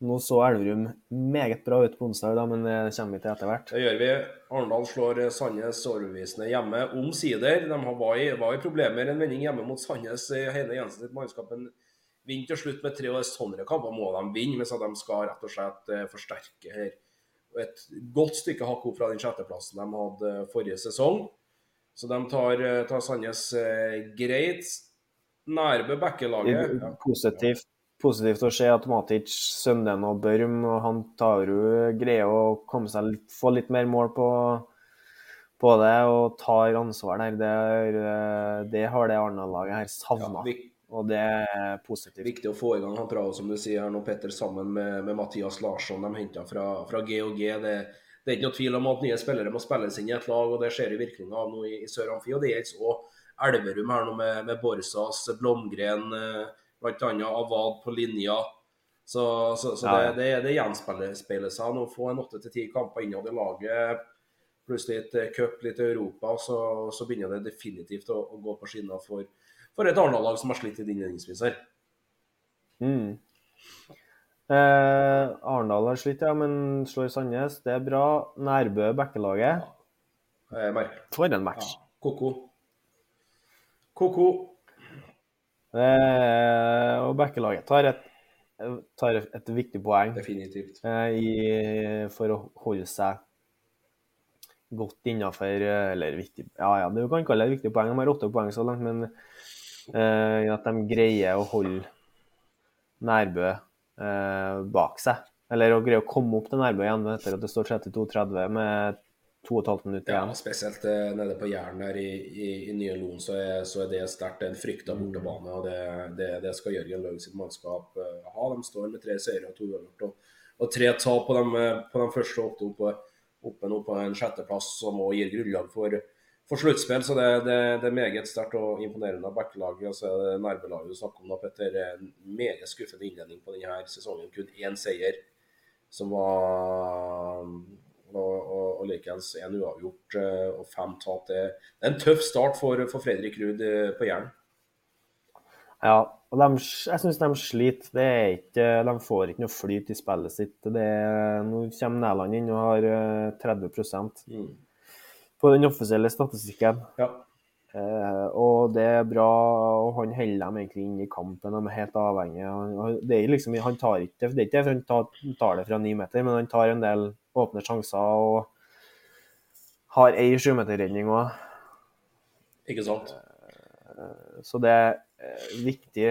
Nå så Elverum meget bra ut på onsdag, da, men det kommer vi til etter hvert.
Det gjør vi. Arendal slår eh, Sandnes overbevisende hjemme. Omsider. De har- var i, var i problemer en vending hjemme mot Sandnes. eh, Heine Jensen sitt mannskap vinner til slutt med tre og sånne kamper må de vinne hvis de skal rett og slett eh, forsterke her. Et godt stykke hakk opp fra den sjetteplassen de hadde forrige sesong. Så de tar, tar Sandnes greit. Nærbø Bekkelaget.
Positivt, positivt å se at Matic, Sønden og Børm og han tar jo greier å komme seg litt, få litt mer mål på, på det og tar ansvar der. Det, er, eh, det har det Arendal-laget her savna,
Ja,
og det er positivt.
Viktig å få i gang han Trao, som du sier her nå, Petter, sammen med, med Mathias Larsson. De henta fra, fra GHG. Det, det er ikke noe tvil om at nye spillere må spilles inn i et lag, og det ser vi virkninga av nå i, i Sør Amfi. Og det gjelder òg Elverum her nå med, med Borsas, Blomgren, eh, bl.a. Avad på linja. Så, så, så
Ja, ja.
det, det, det gjenspeiler seg nå. Få en åtte til ti kamper innad i laget, pluss litt eh, cup, litt Europa, så, så begynner det definitivt å, å gå på skinner for, for et Arendal-lag som har slitt litt innledningsvis her.
Mm. Eh, Arendal har slitt, ja, men slår Sandnes. Det er bra. Nærbø, Bekkelaget.
Eh.
For en match.
Koko. Koko.
Eh, og backelaget tar et, tar et viktig poeng.
Definitivt.
eh, i, for å holde seg godt innafor Eller viktig Ja, ja, du kan kalle det et viktig poeng. De har åtte poeng så langt, men eh, at de greier å holde Nærbø eh, bak seg. Eller å greie å komme opp til Nærbø igjen etter at det står 32-30 med 2 15 minutter
minutt
igjen.
spesielt eh, nede på Jæren her i, i, i nye Loen, så så er det sterkt. Er en frykta bortebane, og det, det, det skal Jørgen Løg sitt mannskap eh, ha. De står med tre seire og to uavgjort, og, og tre tap på de, på de første åtte oppe, oppe nå på en sjetteplass, som også gir grunnlag for, for sluttspill. Så det, det, det er meget sterkt og imponerende av backlaget. Og så er det nærbelaget du snakker om, da, Petter. En meget skuffende innledning på denne sesongen. Kun én seier, som var og, og, og likeens én uavgjort eh, og fem tap. Det det er en tøff start for, for Fredrik Ruud eh, på Jæren.
Ja, og de, jeg syns de sliter. Det er ikke, de får ikke noe flyt i spillet sitt. Det er, nå kommer Næland inn og har eh, 30
Mm.
på den offisielle statistikken.
Ja.
Eh, og det er bra, og han holder dem egentlig inn i kampen. De er helt avhengige. Han, det er liksom, han tar ikke, det er ikke han tar, tar det fra ni meter, men han tar en del åpne sjanser og har ei sjumeterredning òg.
Ikke sant?
Så det er eh, viktig.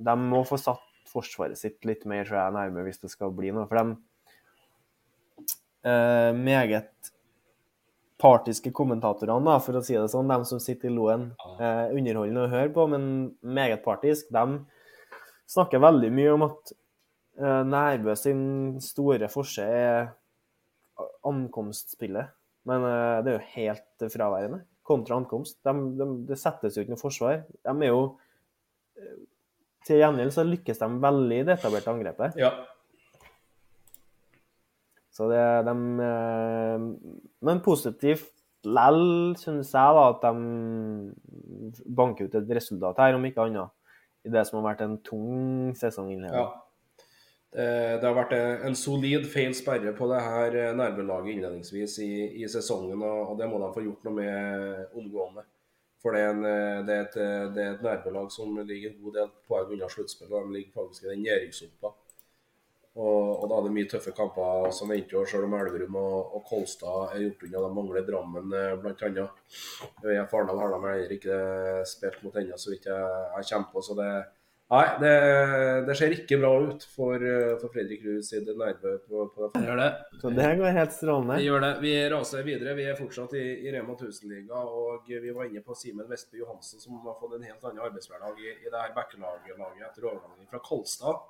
De må få satt forsvaret sitt litt mer tror jeg, nærme hvis det skal bli noe. For de eh, meget partiske kommentatorene, da, for å si det sånn, de som sitter i loen, eh, underholdende å høre på, men meget partisk, de snakker veldig mye om at eh, Nærbø sin store forse er ankomstspillet. Men eh, det er jo helt fraværende kontra ankomst. De, de, det settes jo ikke noe forsvar. De er jo eh, Til gjengjeld så lykkes de veldig i det etablerte angrepet.
Ja.
Så det de, eh, Men positivt lell, syns jeg, da, at de banker ut et resultat her, om ikke annet. I det som har vært en tung sesonginnledning.
ja. Det, det har vært en, solid feil sperre på det her eh, nærmelaget innledningsvis i, i sesongen, og, og det må de få gjort noe med omgående. For det er, en, eh, det er et, det et nærmelag som ligger en god del poeng unna sluttspillet. De ligger faktisk i den nedrykkssumpa. Og, og da er det mye tøffe kamper som venter, jo selv om Elverum og, og Kolstad er gjort unna. De mangler Drammen bl.a. ØIF Arendal har de heller ikke spilt mot ennå, så vidt jeg, jeg kommer på. Så det, nei, det, det ser ikke bra ut for, eh, for Fredrik Ruud sitt Nærbø på, på det.
Det gjør det.
Så det går helt strålende.
Vi gjør det.
Vi raser videre. Vi er fortsatt i, i Rema 1000-liga, og vi var inne på Simen Vestby Johansen, som har fått en helt annen arbeidshverdag i, i det her backelaget etter overgangen fra Kolstad.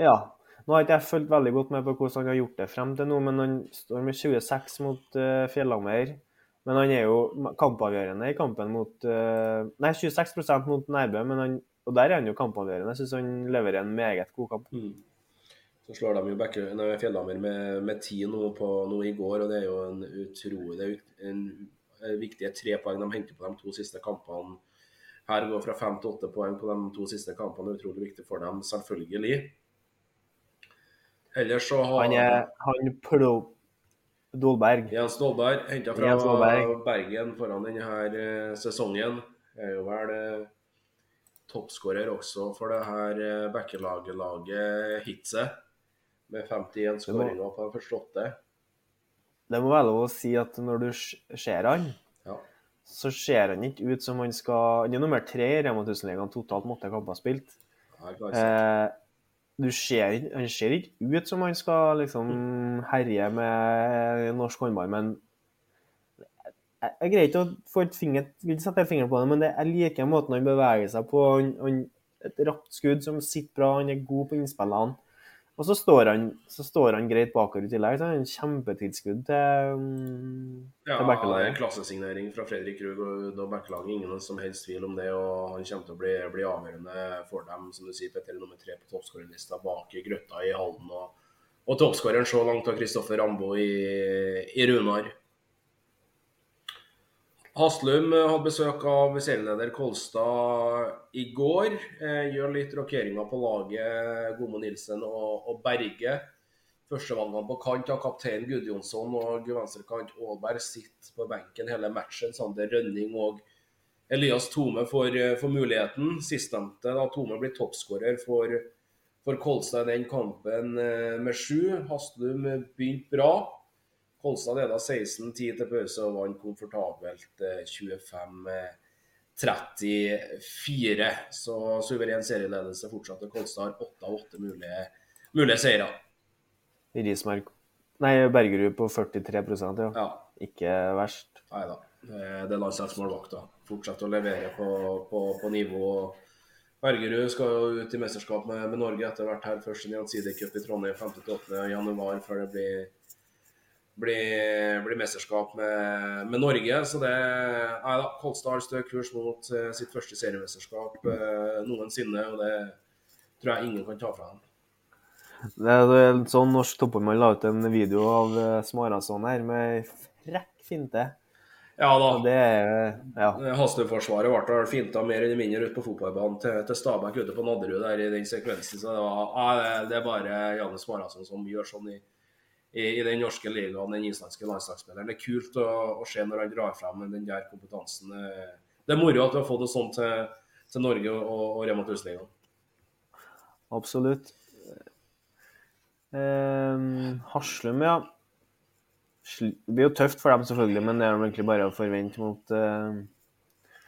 Ja. Nå har ikke jeg fulgt veldig godt med på hvordan han har gjort det frem til nå, men han står med 26 mot uh, Fjellhammer. Men han er jo kampavgjørende i kampen mot uh, Nei, 26% mot Nærbø, men han, og der er han jo kampavgjørende. Jeg syns han leverer en meget god kamp.
Så slår de jo Bekke, nei, Fjellhammer med, med ti nå, på, nå i går, og det er jo en utrolig det er en, viktige tre poeng de henter på de to siste kampene. Her går fra fem til åtte poeng på de to siste kampene. Utrolig viktig for dem, selvfølgelig. Ellers så har
Han er han Plo... Dolberg.
Jens Dolberg, henta fra
Jens Dolberg.
Bergen foran denne her, eh, sesongen. Er jo vel eh, toppskårer også for det her eh, backelaget Hitset. Med 51 skåringer på den første åtte.
Det må være lov å si at når du ser han,
Ja.
så ser han ikke ut som han skal Han er nummer tre i Rema 1000-ligaen, totalt måtte kamper spilt.
Her
ser, han ser ikke ut som han skal liksom herje med norsk håndball, men jeg, jeg greier ikke å få et finger, vil sette fingeren på det, men det, jeg liker måten han beveger seg på. Han, han, et rapt skudd som sitter bra, han er god på innspillene. Og så står han, så står han greit bakover i tillegg. Så en kjempetilskudd til, um,
Ja,
til
det er klassesignering fra Fredrik Krug og backlaget. Ingen som helst tvil om det. og Han kommer til å bli, bli avgjørende for dem, som du sier, Petter, nummer tre på toppskårerlista bak i Grøtta i Halden. Og, og toppskåreren så langt av Kristoffer Rambo i, i Runar. Haslum eh, hadde besøk av serieleder Kolstad i går. Eh, gjør litt rokeringer på laget, Gomo Nilsen og, og Berge. Førstevalgene på kant av kaptein Gudjonsson og venstrekant Aalberg sitter på benken hele matchen. Sander Rønning og Elias Tome får, eh, får muligheten. Sistnevnte, da Tome blir toppskårer for, for Kolstad i den kampen med sju. Haslum begynte bra. Kolstad leda 16-10 til pause og vant komfortabelt eh, 25-34. Så suveren serieledelse fortsatte. Kolstad har 8 av 8 mulige, mulige seire.
Rismark Nei, Bergerud på 43% ja.
Ja,
Ikke verst.
nei da. Det det er landslagsmålvakta. Fortsetter å levere på, på, på nivå. Bergerud skal jo ut i mesterskap med, med Norge etter hvert her. Først i Jansidecup i Trondheim 5.-8. januar, før det blir blir, blir mesterskap med, med Norge. Så det Nei da, Kolstad har stø kurs mot eh, sitt første seriemesterskap eh, noensinne. Og det tror jeg ingen kan ta fra dem.
Det er en sånn norsk toppmann la ut en video av uh, Smarason her med frekk finte.
Ja da.
Det Ja.
Haslum-forsvaret ble vel finta mer eller mindre ut på fotballbanen til, til Stabæk ute på Nadderud der i den sekvensen. Så det, var, ja, det, det er bare Janne Smarason som gjør sånn i, i, i den norske ligaen, den islandske landslagsspilleren. Det er kult å, å se når han drar frem den der kompetansen. Det er moro at vi har fått det sånn til, til Norge og, og Rema 1000-ligaen.
Absolutt. Um, Haslum, ja. Det blir jo tøft for dem, selvfølgelig, men det er egentlig bare å forvente mot uh,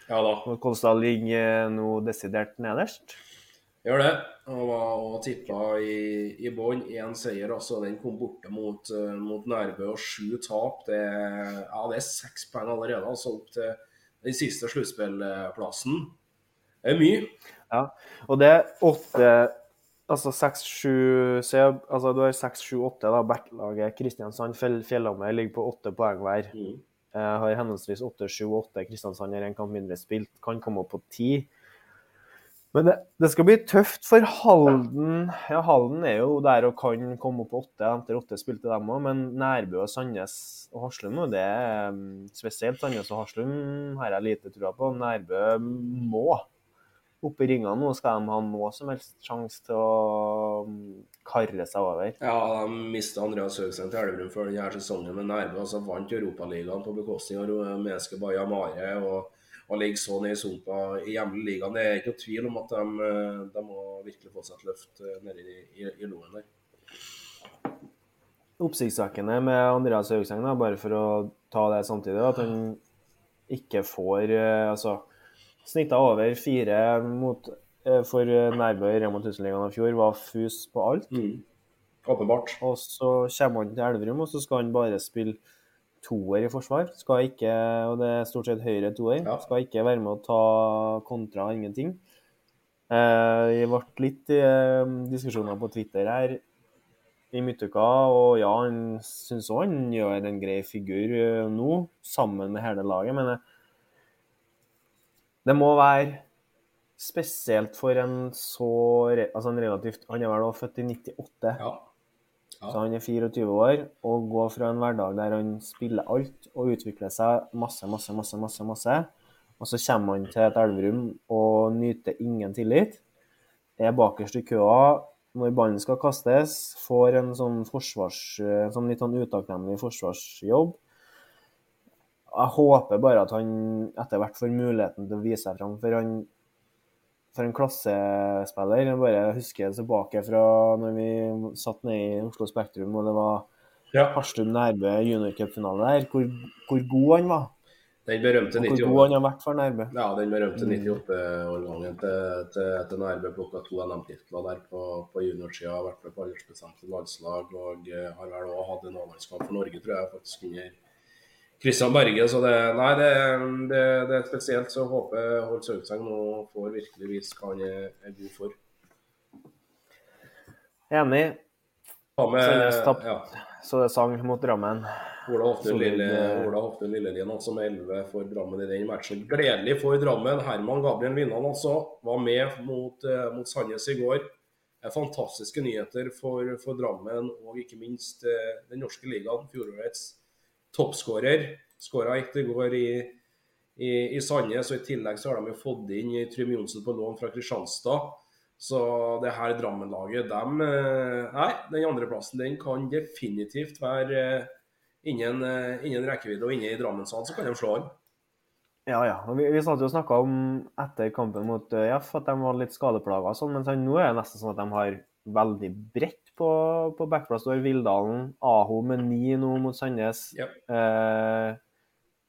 Ja da.
Kolstad ligger nå desidert nederst.
Gjør det. Han var og tippa i, i bånn. Én seier, altså. Den kom borte mot, eh, mot Nærbø og sju tap. Det, ja, det er seks poeng allerede, altså opp til den siste sluttspillplassen. Det er mye.
Ja, Og det er åtte Altså seks, sju se, Altså du har seks, sju, åtte, da. Backlaget Kristiansand, Fjell, Fjellhammer ligger på åtte poeng hver.
Mm.
Jeg har henholdsvis åtte, sju, åtte. Kristiansand har en kamp mindre spilt. Kan komme opp på ti. Men det, det skal bli tøft for Halden. Ja, Halden er jo der og kan komme opp på åtte. Etter åtte spilte dem òg, men Nærbø og Sandnes og Haslum nå, det er mm, spesielt Sandnes og Haslum har jeg lite trua på. Nærbø må opp i ringene nå. Skal de ha noe som helst sjanse til å mm, karre seg over.
Ja, de mista Andreas Høgstein til Elverum før denne sesongen, men Nærbø altså vant Europaligaen på bekostning av rumenske Bayamare. Og og ligger så nede i sumpa i hjemlig ligaen. Det er ikke noe tvil om at de, eh, de må virkelig få seg et løft eh, nede i, i, i loen der.
oppsiktsvekkende med Andreas Haugseng, bare for å ta det samtidig, at han ikke får eh, Altså, snitta over fire mot, for Nærbø i Rema 1000-ligaen i fjor, var fus på alt.
Åpenbart.
Og så kommer han til Elverum, og så skal han bare spille toer i forsvar. Skal ikke, og det er stort sett høyre toer.
Ja.
Skal ikke være med å ta kontra ingenting. Eh, det ble litt eh, diskusjoner på Twitter her i midtuka, og ja, han syns òg han gjør en grei figur eh, nå, sammen med hele laget. Men eh, det må være spesielt for en så Altså en relativt Han er vel født i 98.
Ja. Ja.
Så han er 24 år og går fra en hverdag der han spiller alt og utvikler seg masse, masse, masse, masse, masse. Og så kommer han til et Elverum og nyter ingen tillit. Er bakerst i køa når ballen skal kastes. Får en sånn forsvars... en sånn litt sånn utakknemlig forsvarsjobb. Jeg håper bare at han etter hvert får muligheten til å vise seg fram, for han for en klassespiller. Jeg bare husker tilbake fra når vi satt nede i Oslo Spektrum og det var
ja.
Harstum Nærbø juniorcupfinale der, hvor, hvor god han var.
Den berømte
98. hvor god han har vært for Nærbø.
Ja, den berømte
Mm.
98-årgangen til, til, til Nærbø plukka to NM-titler der på, på juniorsida. Vært med på aldersbestemte landslag og eh, har vel òg hatt en A-landskamp for Norge, tror jeg, faktisk under Kristian Berge. Så det, nei, det, det, det er spesielt. Så håper jeg Holt Saugseng nå får virkelig vist hva han er, god for.
Enig. Sandnes tapt.
ja,
Så det sang mot Drammen.
Ola Hoftun
Lillelien
Lille, altså med 11 for Drammen i den matchen. Gledelig for Drammen. Herman Gabriel Vinnan altså var med mot, eh, mot Sandnes i går. Fantastiske nyheter for, for Drammen og ikke minst eh, den norske ligaen. Fjorårets toppskårer. Skåra ett i går i, i, i Sandnes, og i tillegg så har de jo fått inn Trym Johnsen på lån fra Kristianstad. Så det her Drammen-laget, dem eh, Nei, den andreplassen den kan definitivt være eh, innen, eh, innen rekkevidde, og inne i Drammenshallen så kan de slå an.
Ja, ja. Og vi, vi snakka om etter kampen mot Jeff at de var litt skadeplaga sånn, men nå er det nesten sånn at de har veldig bredt på, på backplass. står Vildalen, Aho med ni nå mot Sandnes.
Ja.
Eh,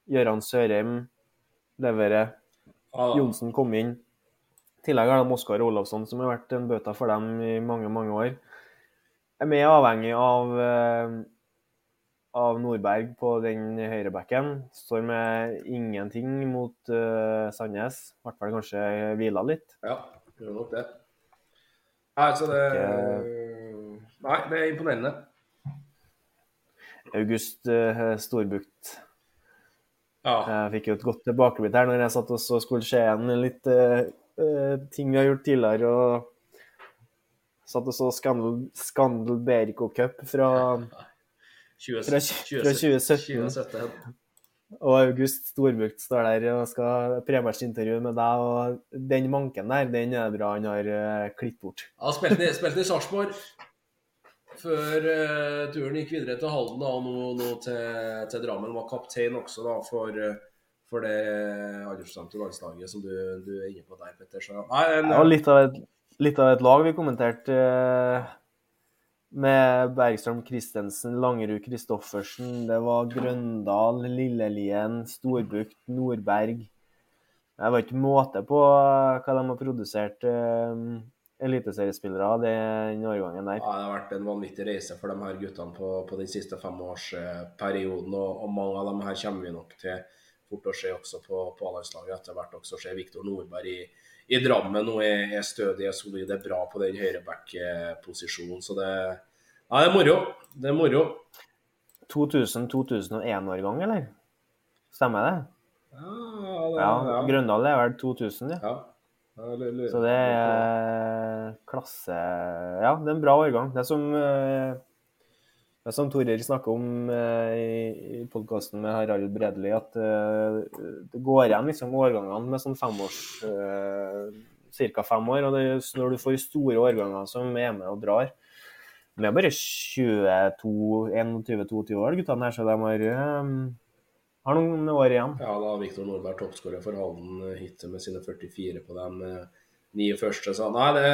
Gøran Sørheim leverer.
Ah.
Johnsen kom inn. I tillegg har de Oskar Olafsson, som har vært en bøta for dem i mange, mange år. Er mer avhengig av, eh, av Nordberg på den høyrebacken. Står med ingenting mot eh, Sandnes. I hvert fall kanskje hvila litt.
ja, gjør nok det. Nei, så det Nei, det er imponerende.
August uh, Storbukt
Ja.
Jeg fikk jo et godt tilbakeblikk her når jeg satt og så skulle se igjen litt eh, ting vi har gjort tidligere. og Satt og så Scandal, Scandal Berico Cup fra
20,
Fra- fra 2017.
2017.
Og August Storbukt står der og skal prematchintervju med deg, og den manken der, den er det bra han har uh, klippet bort.
Ja, spilte i Sarpsborg før eh, turen gikk videre til Halden da, og nå, nå til, til Drammen. Var kaptein også da, for, eh, for det aldersbestemte landslaget som du, du er inne på der, Petter. Så, nei, en,
var litt av et, litt av et lag vi kommenterte. eh, med Bergstrøm Christensen, Langerud Kristoffersen, det var Grøndal, Lillelien, Storbukt, Nordberg. Det var ikke måte på hva de har produsert eh, eliteseriespillere av den årgangen der.
Ja, det har vært en vanvittig reise for de her guttene på, på den siste femårsperioden. Og, og mange av dem her kommer vi nok til fort å se også på, på A-landslaget etter hvert. også se Viktor Nordberg i, i Drammen nå er, er stødig, er solid, er bra på den høyreback-posisjonen. Så det, ja, det er moro. Det er moro.
2000-2001-årgang, eller? Stemmer det?
Ja, det,
Ja,
ja.
Grøndal er vel 2000, ja.
ja.
Så det er klasse Ja, det er en bra årgang. Det er som, eh, det er som Torer snakker om eh, i, podkasten med Harald Bredli, at eh, det går igjen liksom årgangene med sånn femårs Ca. fem år. Og det, er når du får store årganger som er med og drar De er bare 22, 21-22 år, guttene her, så de har, har noen år igjen.
Ja, da har Viktor Nordberg toppskårer for Halden eh, hittil med sine 44 på de eh, ni første. Så nei, det,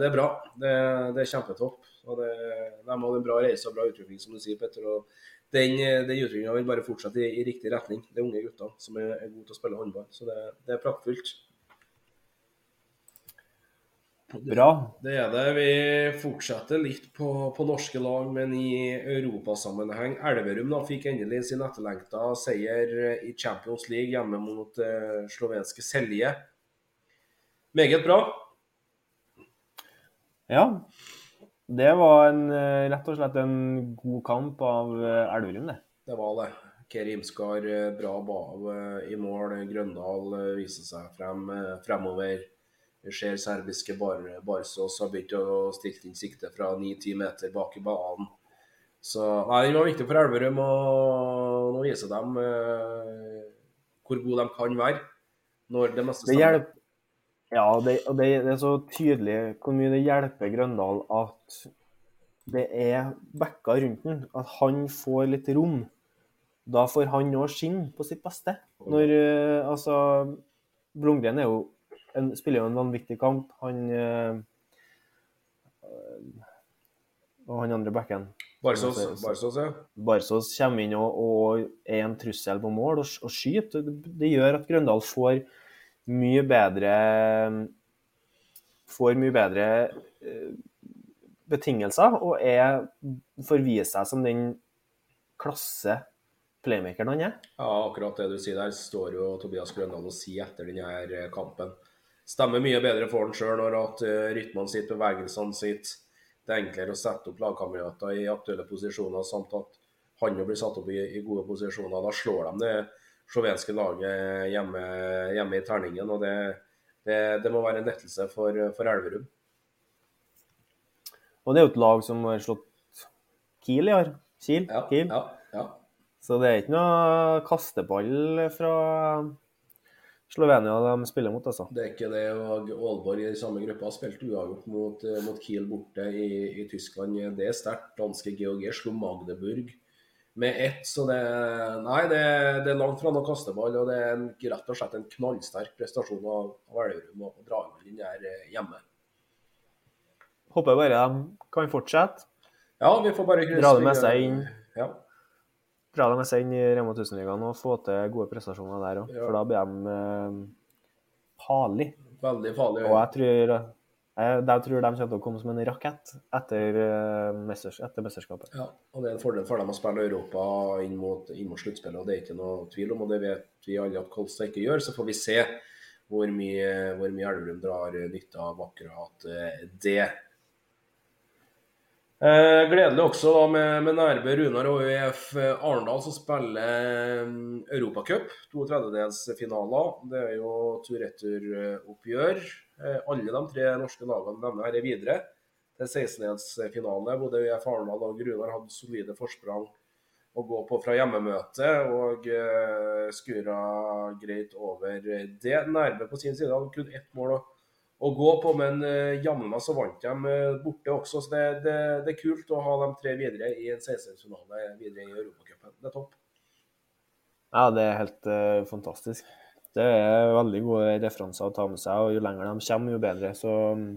det er bra. Det, det er kjempetopp. Og det, de har en bra reise og bra utvikling, som du sier, Petter. Og den, eh, den utviklinga vil bare fortsette i, i riktig retning. Det er unge gutter som er, er gode til å spille håndball. Så det, det er praktfullt.
Bra.
Det er det. Vi fortsetter litt på, på norske lag, men i europasammenheng. Elverum da fikk endelig sin etterlengta seier i Champions League hjemme mot eh, slovenske Selje. Meget bra.
Ja. Det var en, eh, rett og slett en god kamp av eh, Elverum, det.
Det var det. Keri Imskar eh, bra bav i mål. Grøndal viser seg frem, fremover. Vi ser serbiske Bar Barsås har begynt å stilte inn sikte fra 9-10 meter bak i banen. Så nei, den var viktig for Elverum, og nå viser de eh, hvor gode de kan være. Når det meste stemmer.
Ja, det, det, det er så tydelig hvor mye det hjelper Grøndal at det er backer rundt den. At han får litt rom. Da får han òg skinne på sitt beste. Når eh, Altså, Blomgren er jo en, spiller jo en vanvittig kamp. Han eh, Og han andre backen.
Barsås,
Så- så-
Barsås, ja.
Barsås kommer inn og, og er en trussel på mål og, og skyter. Det, det gjør at Grøndal får mye bedre Får mye bedre eh, betingelser og er, får vise seg som den klasse playmakeren han er.
Ja, akkurat det du sier der, står jo Tobias Grøndal og sier etter denne kampen. Stemmer mye bedre for han sjøl når at uh, rytmene sitt, bevegelsene sitt. Det er enklere å sette opp lagkamerater i aktuelle posisjoner, samt at han blir satt opp i, i gode posisjoner. Da slår de det slovenske laget hjemme, hjemme i terningen, og det, det, det må være en lettelse for, for Elverum.
Og det er jo et lag som har slått Kiel i år. Kiel.
Ja,
Kiel.
ja, ja.
Så det er ikke noe kasteball fra Slovenia de spiller mot, altså.
Det er ikke det. og Aalborg i samme gruppa har spilt uavgjort mot, eh, mot Kiel borte i, i Tyskland. Det er sterkt. Danske GOG slo Magdeburg med ett. Så det, nei, det, det er langt fra noe kasteball. Og det er en, rett og slett en knallsterk prestasjon av, av Elverum å dra inn der eh, hjemme.
Håper bare de kan fortsette.
Ja, vi får bare krysse
Dra det med seg inn.
Ja.
Dra dem med seg inn i Rema 1000-ligaen og få til gode prestasjoner der òg.
Ja.
For da blir de eh, farlige.
Veldig farlig.
Og jeg tror, jeg, jeg tror de kommer til å komme som en rakett etter, eh, mesters, etter mesterskapet.
Ja, og det er en fordel for dem å spille Europa inn mot, inn mot sluttspillet, og det er ikke noe tvil om. Og det vet vi alle at Kolstad ikke gjør. Så får vi se hvor mye, hvor mye Elverum drar nytte av akkurat eh, det. Eh, gledelig også da med, med Nærbø, Runar og ØIF Arendal som spiller um, Europacup. To tredjedelsfinaler. Det er jo tur-retur-oppgjør. Eh, alle de tre norske lagene denne her er videre til 16-delsfinale. Både ØIF Arendal og Runar hadde solide forsprang å gå på fra hjemmemøte, og eh, skura greit over det. Nærbø på sin side hadde kun ett mål å, å gå på, men uh, jammen meg så vant de eh, borte også. Så det, det, det er kult å ha de tre videre i en 16-finale videre i Europacupen. Det er topp.
Ja, det er helt uh, fantastisk. Det er veldig gode referanser å ta med seg, og jo lenger de kommer, jo bedre. Så um,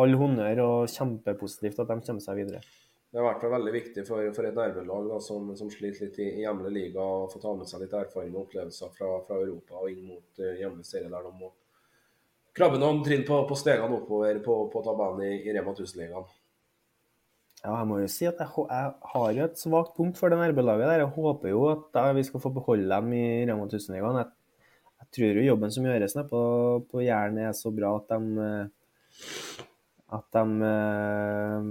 all honnør og kjempepositivt at de kommer seg videre.
Det har vært veldig viktig for, for et nervelag da, som, som, sliter litt i, i hjemlig liga, å få ta med seg litt erfaring og opplevelser fra, fra Europa og inn mot uh, hjemlig serie, der de må krabbe noen trinn på, på stegene oppover på, på tabellen i, i Rema 1000-ligaen.
Ja, jeg må jo si at jeg, jeg har jo et svakt punkt for det RB-laget der. Jeg håper jo at vi skal få beholde dem i Rema 1000-ligaen. Jeg, jeg, tror jo jobben som gjøres nede på, på Jæren er så bra at de uh, at de eh,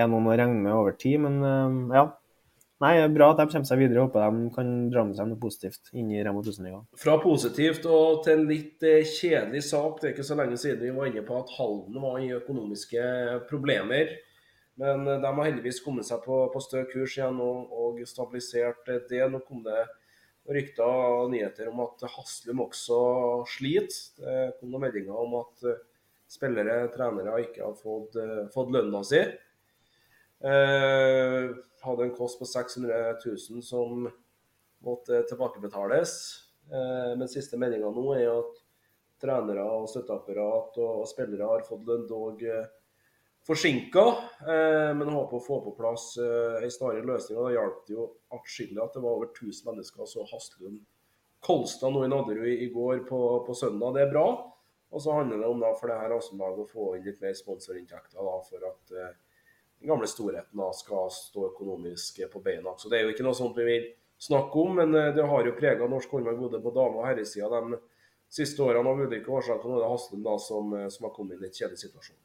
er noen å regne med over tid. Men eh, ja. Nei, det er bra at de kommer seg videre. Håper de kan dra med seg noe positivt inn i Remo 1000-ligaen.
Fra positivt og til en litt eh, kjedelig sak. Det er ikke så lenge siden vi var inne på at Halden var i økonomiske problemer. Men de har heldigvis kommet seg på, på stø kurs igjen og, og, stabilisert det. Nå kom det rykter og nyheter om at Haslum også sliter. Det kom noen meldinger om at spillere, trenere, ikke har fått, fått lønna si. Uh, hadde en kost på 600 000 som måtte tilbakebetales. Uh, men siste meldinga nå er at trenere og støtteapparat og, spillere har fått lønn dog uh, forsinka, men håper å få på plass ei snarere løsning. og Da hjalp det jo atskillig at det var over 1000 mennesker så Haslum Kolstad nå i Nadderud i går på, på søndag. Det er bra. Og så handler det om da, for det her Rosenborg å få inn litt mer sponsorinntekter da, for at eh, den gamle storheten da, skal stå økonomisk på beina. Så Det er jo ikke noe sånt vi vil snakke om, men eh, det har jo prega norsk håndverk både på dame- og herresida de siste årene av ulike årsaker. Nå er det Haslum da, som, eh, som, har kommet inn i en kjedelig situasjon.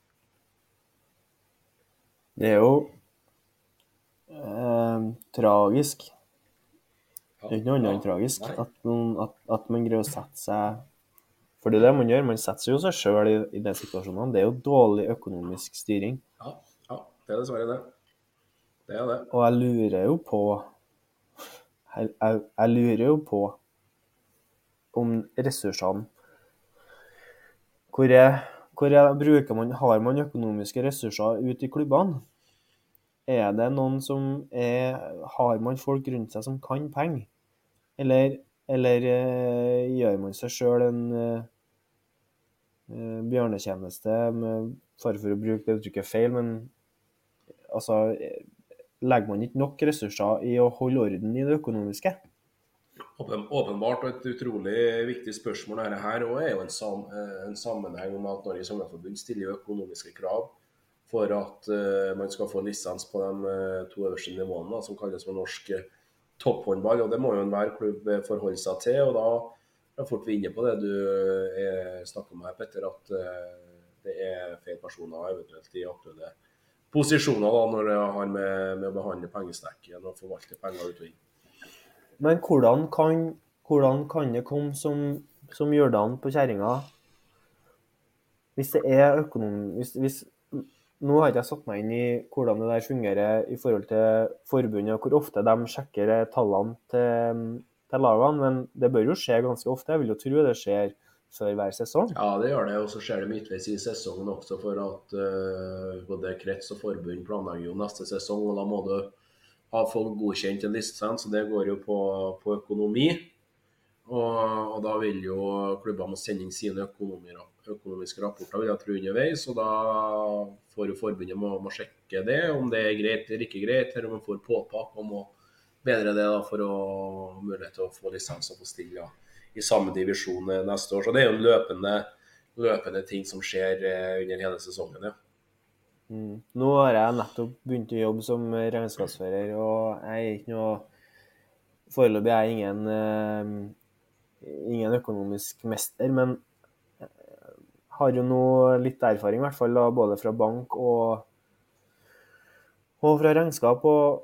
Det er jo eh, tragisk. Det er ikke noe annet enn tragisk at, at, at man greier å sette seg for det er det man gjør. Man setter jo seg sjøl i, i den situasjonen. Det er jo dårlig økonomisk styring.
Ja, ja det er dessverre det. Det er det.
Og jeg lurer jo på jeg, jeg, jeg lurer jo på om ressursene Hvor, er, hvor er, bruker man, har man økonomiske ressurser ute i klubbene? Er det noen som er Har man folk rundt seg som kan penger? Eller eller uh, gjør man seg sjøl en uh, bjørnetjeneste med fare for å bruke det uttrykket feil, men altså Legger man ikke nok ressurser i å holde orden i det økonomiske?
Åpenbart og et utrolig viktig spørsmål dette her og er jo en, sam, en sammenheng om at Norges Håndballforbund stiller økonomiske krav for at uh, man skal få lisens på de uh, to øverste nivåene, som kalles for norsk uh, topphåndball, og det må jo enhver klubb eh, forholde seg til. og da er fort vi inne på det du eh, snakker om her, Petter, at eh, det er feil personer eventuelt i aktuelle posisjoner da, når det har med, med å behandle pengestekken og forvalte penger ut og inn.
Men hvordan kan, hvordan kan det komme som, som Jørdan på kjerringa hvis det er økonom... Hvis, hvis nå har ikke jeg satt meg inn i hvordan det der fungerer i forhold til forbundet, og hvor ofte de sjekker tallene til, til lagene, men det bør jo skje ganske ofte. Jeg vil jo tro det skjer før hver sesong.
Ja, det gjør det. Og så skjer det midtveis i sesongen også, for at uh, både krets og forbund planlegger jo neste sesong. og Da må du ha folk godkjent en lisens, så det går jo på, på økonomi. Og, og, da vil jo klubbene sende inn sine økonomiske rapporter vil jeg tro underveis. og Da får jo forbundet må, må, sjekke det, om det er greit eller ikke greit, eller om man får påpakke om å bedre det da, for å mulighet til å få lisens og få stille ja, i samme divisjon neste år. Så det er jo en løpende, løpende ting som skjer eh, under hele sesongen. ja.
Mm. Nå har jeg nettopp begynt å jobbe som regnskapsfører, og jeg er ikke noe Foreløpig er jeg ingen, uh, ingen økonomisk mester, men har jo nå litt erfaring, i hvert fall da, både fra bank og, og fra regnskap. Og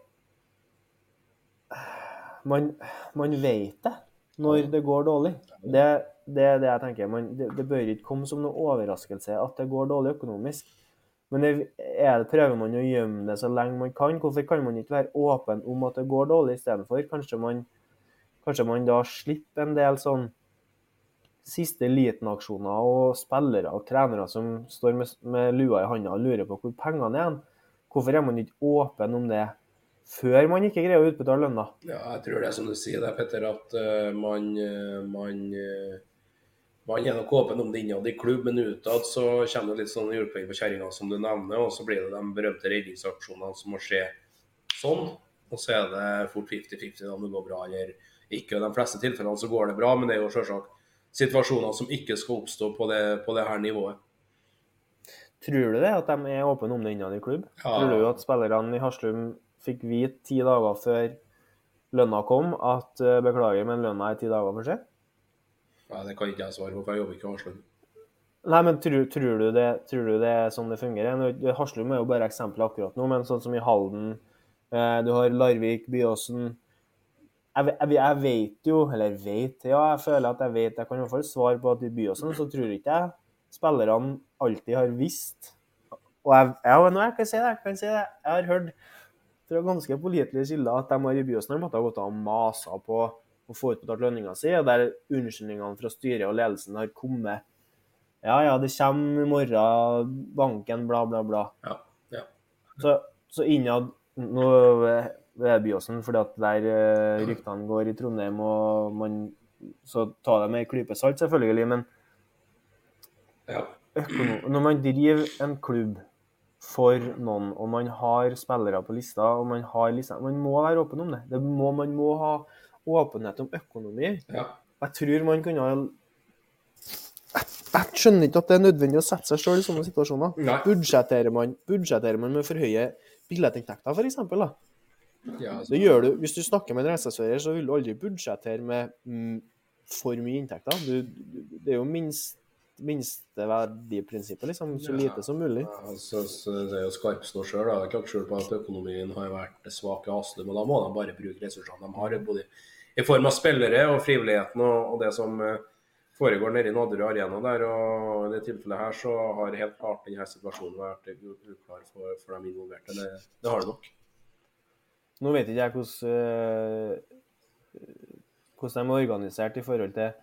man, man vet det når det går dårlig. Det, det er det jeg tenker. Man, det, det, bør ikke komme som noe overraskelse at det går dårlig økonomisk. Men det, er, prøver man å gjemme det så lenge man kan. Hvorfor kan man ikke være åpen om at det går dårlig istedenfor? Kanskje man, kanskje man da slipper en del sånn siste elitenaksjoner og spillere og trenere som står med, med lua i handa og lurer på hvor pengene er. Hvorfor er man ikke åpen om det før man ikke greier å utbetale lønna?
Ja, jeg tror det er som du sier, det, Petter, at uh, man, uh, man, uh, Man er nok åpen om det innad i klubb, men utad så kommer det litt sånn hjulping på kjerringa, som du nevner. Og så blir det de berømte redningsaksjonene som må skje sånn. Og så er det fort 50-50 om det går bra eller ikke. I de fleste tilfellene så går det bra, men det er jo selvsagt situasjoner som ikke skal oppstå på det, på det her nivået.
Tror du det, at de er åpne om det innad i klubb?
Ja.
Tror du at spillerne i Haslum fikk vite ti dager før lønna kom at eh, beklager, men lønna er ti dager for seg?
Nei, det kan ikke jeg svare på, for jeg jobber ikke i Haslum.
Nei, men tror, tror, du det, tror du det er sånn det fungerer? Haslum er jo bare eksempel akkurat nå, men sånn som i Halden, eh, du har Larvik, Byåsen jeg, jeg, jeg vet jo, eller vet, ja, jeg føler at jeg vet, jeg kan i hvert fall svare på at i Byåsen så tror ikke jeg spillerne alltid har visst. Og jeg, ja, nå jeg kan si det, jeg kan si det. Jeg har hørt fra ganske pålitelige kilder at de har i Byåsen har måttet gått og masa på å få utbetalt lønninga si, og der unnskyldningene fra styret og ledelsen har kommet. Ja, ja, det kommer i morgen, banken, bla, bla, bla.
Ja, ja.
Så, så innad Nå er Byåsen, fordi at der eh, ryktene går i Trondheim, og man Så ta det med en klype salt, selvfølgelig, men
ja.
når man driver en klubb for noen, og man har spillere på lista, og man har lista Man må være åpen om det. det må, man må ha åpenhet om økonomi.
ja.
Jeg tror man kunne ha jeg, jeg skjønner ikke at det er nødvendig å sette seg sjøl i sånne situasjoner.
Nei.
Budsjetterer man, budsjetterer man med for høye billettinntekter, f.eks.?
ja altså,
Det gjør du. Hvis du snakker med en reisefører, så vil du aldri budsjettere med mm, for mye inntekter. Du, du- det er jo minst, minsteverdiprinsippet, liksom. Så
Ja.
lite som mulig.
altså, så det er jo Skarpsnå sjøl. Jeg har ikke lagt skjul på at økonomien har vært svak i Haslum. men da må de bare bruke ressursene de har, både i form av spillere og frivilligheten og, og det som eh, foregår nede i Nadderud Arena der. Og i det tilfellet her så har helt klart denne situasjonen vært uklar for, for de involverte. Det, det har det nok.
Nå vet ikke jeg hvordan, eh, hvordan de er organisert i forhold til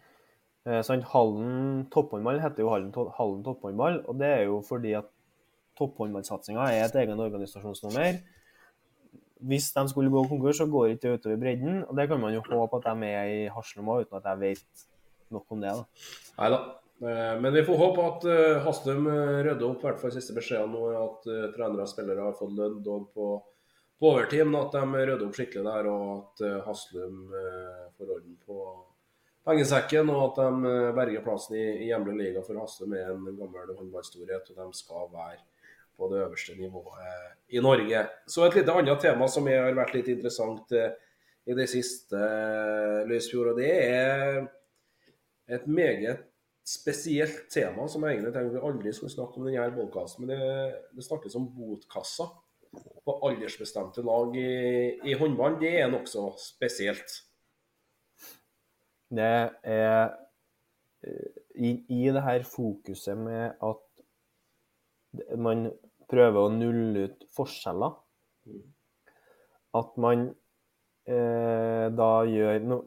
sant? Hallen topphåndball heter jo Hallen, Hallen topphåndball, og det er jo fordi at topphåndballsatsinga er et egen organisasjonsnummer. Hvis de skulle gå konkurs, så går ikke utover bredden, og det kan man jo håpe at de er i Haslum uten at jeg vet nok om det. da.
Nei da. Eh, Men vi får håpe at eh, Haslum eh, rydder opp. I hvert fall siste beskjeden nå at eh, trenere og spillere har fått lønn dog på, på overtid. Men at de rydder opp skikkelig der, og at eh, Haslum eh, får orden på pengesekken. Og at de eh, berger plassen i, i hjemlig liga, for Hasse med en gammel håndballstorhet. Og de skal være på det øverste nivået i Norge. Så et lite annet tema som har vært litt interessant eh, i det siste, Løysfjord. Og det er et meget spesielt tema som jeg egentlig tenkte vi aldri skulle snakke om i denne podkasten. Men det, det snakkes om botkassa på aldersbestemte lag i, i håndball. Det er nokså spesielt.
Det er eh, i, i det her fokuset med at man prøver å nulle ut forskjeller. At man eh, da gjør no,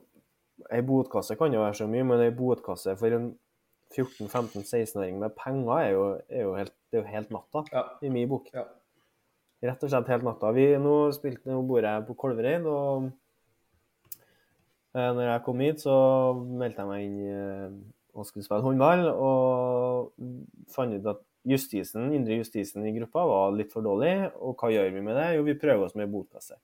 Ei botkasse kan jo være så mye, men ei botkasse for en 14-15-16-åring med penger er jo, er jo, helt, det er jo helt natta,
Ja.
i min bok.
Ja.
Rett og slett helt natta. Vi, nå, spilte, nå bor jeg på Kolvereid, og når jeg kom hit, så meldte jeg meg inn eh, og skulle spille håndball, og fant ut at justisen, indre justisen i gruppa var litt for dårlig. Og hva gjør vi med det? Jo, vi prøver oss med botkasse.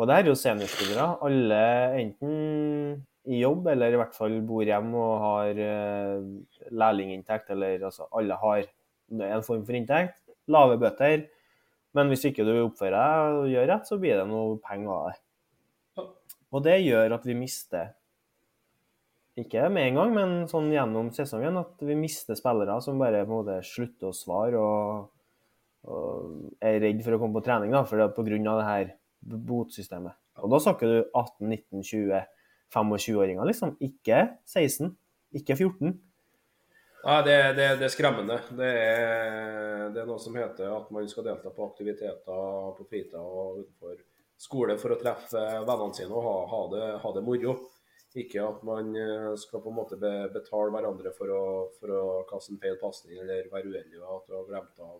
Og det er jo seniorspillere. Alle enten i jobb, eller i hvert fall bor hjemme og har eh, lærlinginntekt, eller altså alle har en form for inntekt. Lave bøter. Men hvis ikke du oppfører deg og gjør rett, så blir det noe penger av det. Og det gjør at vi mister ikke med en gang, men sånn gjennom sesongen at vi mister spillere som bare på en måte slutter å svare og, og er redd for å komme på trening da, for det er av det her botsystemet. Og da snakker du 18, 19, 20, 25-åringer, liksom. Ikke 16, ikke 14.
Nei, det, det, det er skremmende. Det er, det er noe som heter at man skal delta på aktiviteter på fritida og utenfor skole for å treffe vennene sine og ha, ha, det, ha det moro. Ikke at man eh, skal på en måte betale hverandre for å, for å kaste en feil pasning eller være uheldig og at du har glemt av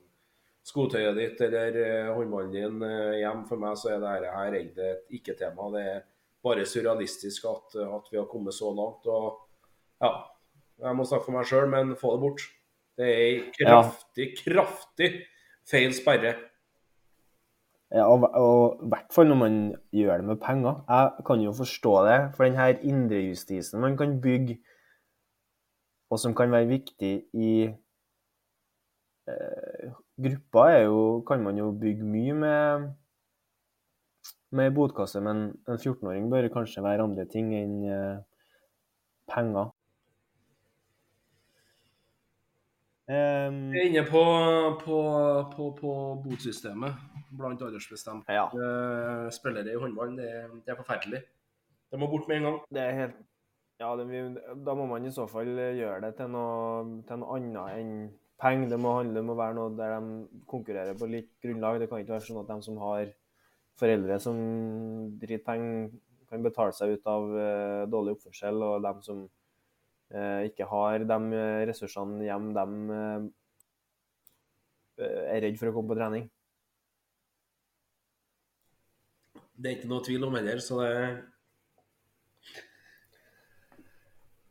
skotøyet ditt eller eh, håndballen din eh, hjem. For meg så er dette her egentlig et ikke-tema. Det er bare surrealistisk at, at vi har kommet så langt. og ja, Jeg må snakke for meg sjøl, men få det bort. Det er kraftig, kraftig feil sperre.
Ja, og og hvert fall når man gjør det med penger. Jeg kan jo forstå det, for den her indrejustisen man kan bygge, og som kan være viktig i eh, gruppa, jo, kan man jo bygge mye med, med botkasse, men en 14-åring bør kanskje være andre ting enn eh, penger. Um,
Jeg er inne på, på, på, på botsystemet blant aldersbestemte
ja.
eh, spillere i håndball. Det, det er forferdelig. Det må bort med en gang.
Det er helt Ja, det, da må man i så fall gjøre det til noe, til noe annet enn penger. Det må handle om å være noe der de konkurrerer på likt grunnlag. Det kan ikke være sånn at de som har foreldre som driter penger, kan betale seg ut av uh, dårlig oppførsel, og de som uh, ikke har de eh, ressursene hjemme, de uh, er redd for å komme på trening.
Det er ikke noe tvil om heller, så det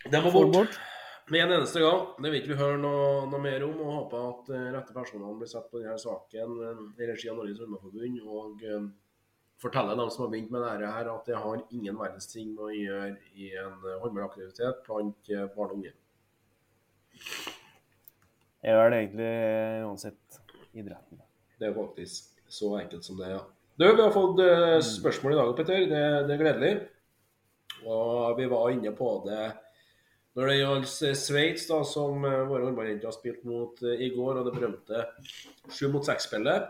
Det må bort. Med en eneste gang. Det vil ikke vi høre noe, noe mer om, og håper at eh, rette personene blir satt på denne saken eh, i regi av Norges Svømmeforbund. og uh, forteller dem som har begynt med dette her, at det har ingen verdens ting å gjøre i en håndballaktivitet blant barn og unge.
Jeg gjør det egentlig uansett idretten.
Det er faktisk så enkelt som det, ja. Du, vi har fått eh, spørsmål i dag, Petter. Det, det er gledelig. Og vi var inne på det når det gjaldt Sveits, da, som eh, våre håndballjenter har spilt mot eh, i går, og det berømte sju mot seks-spillet,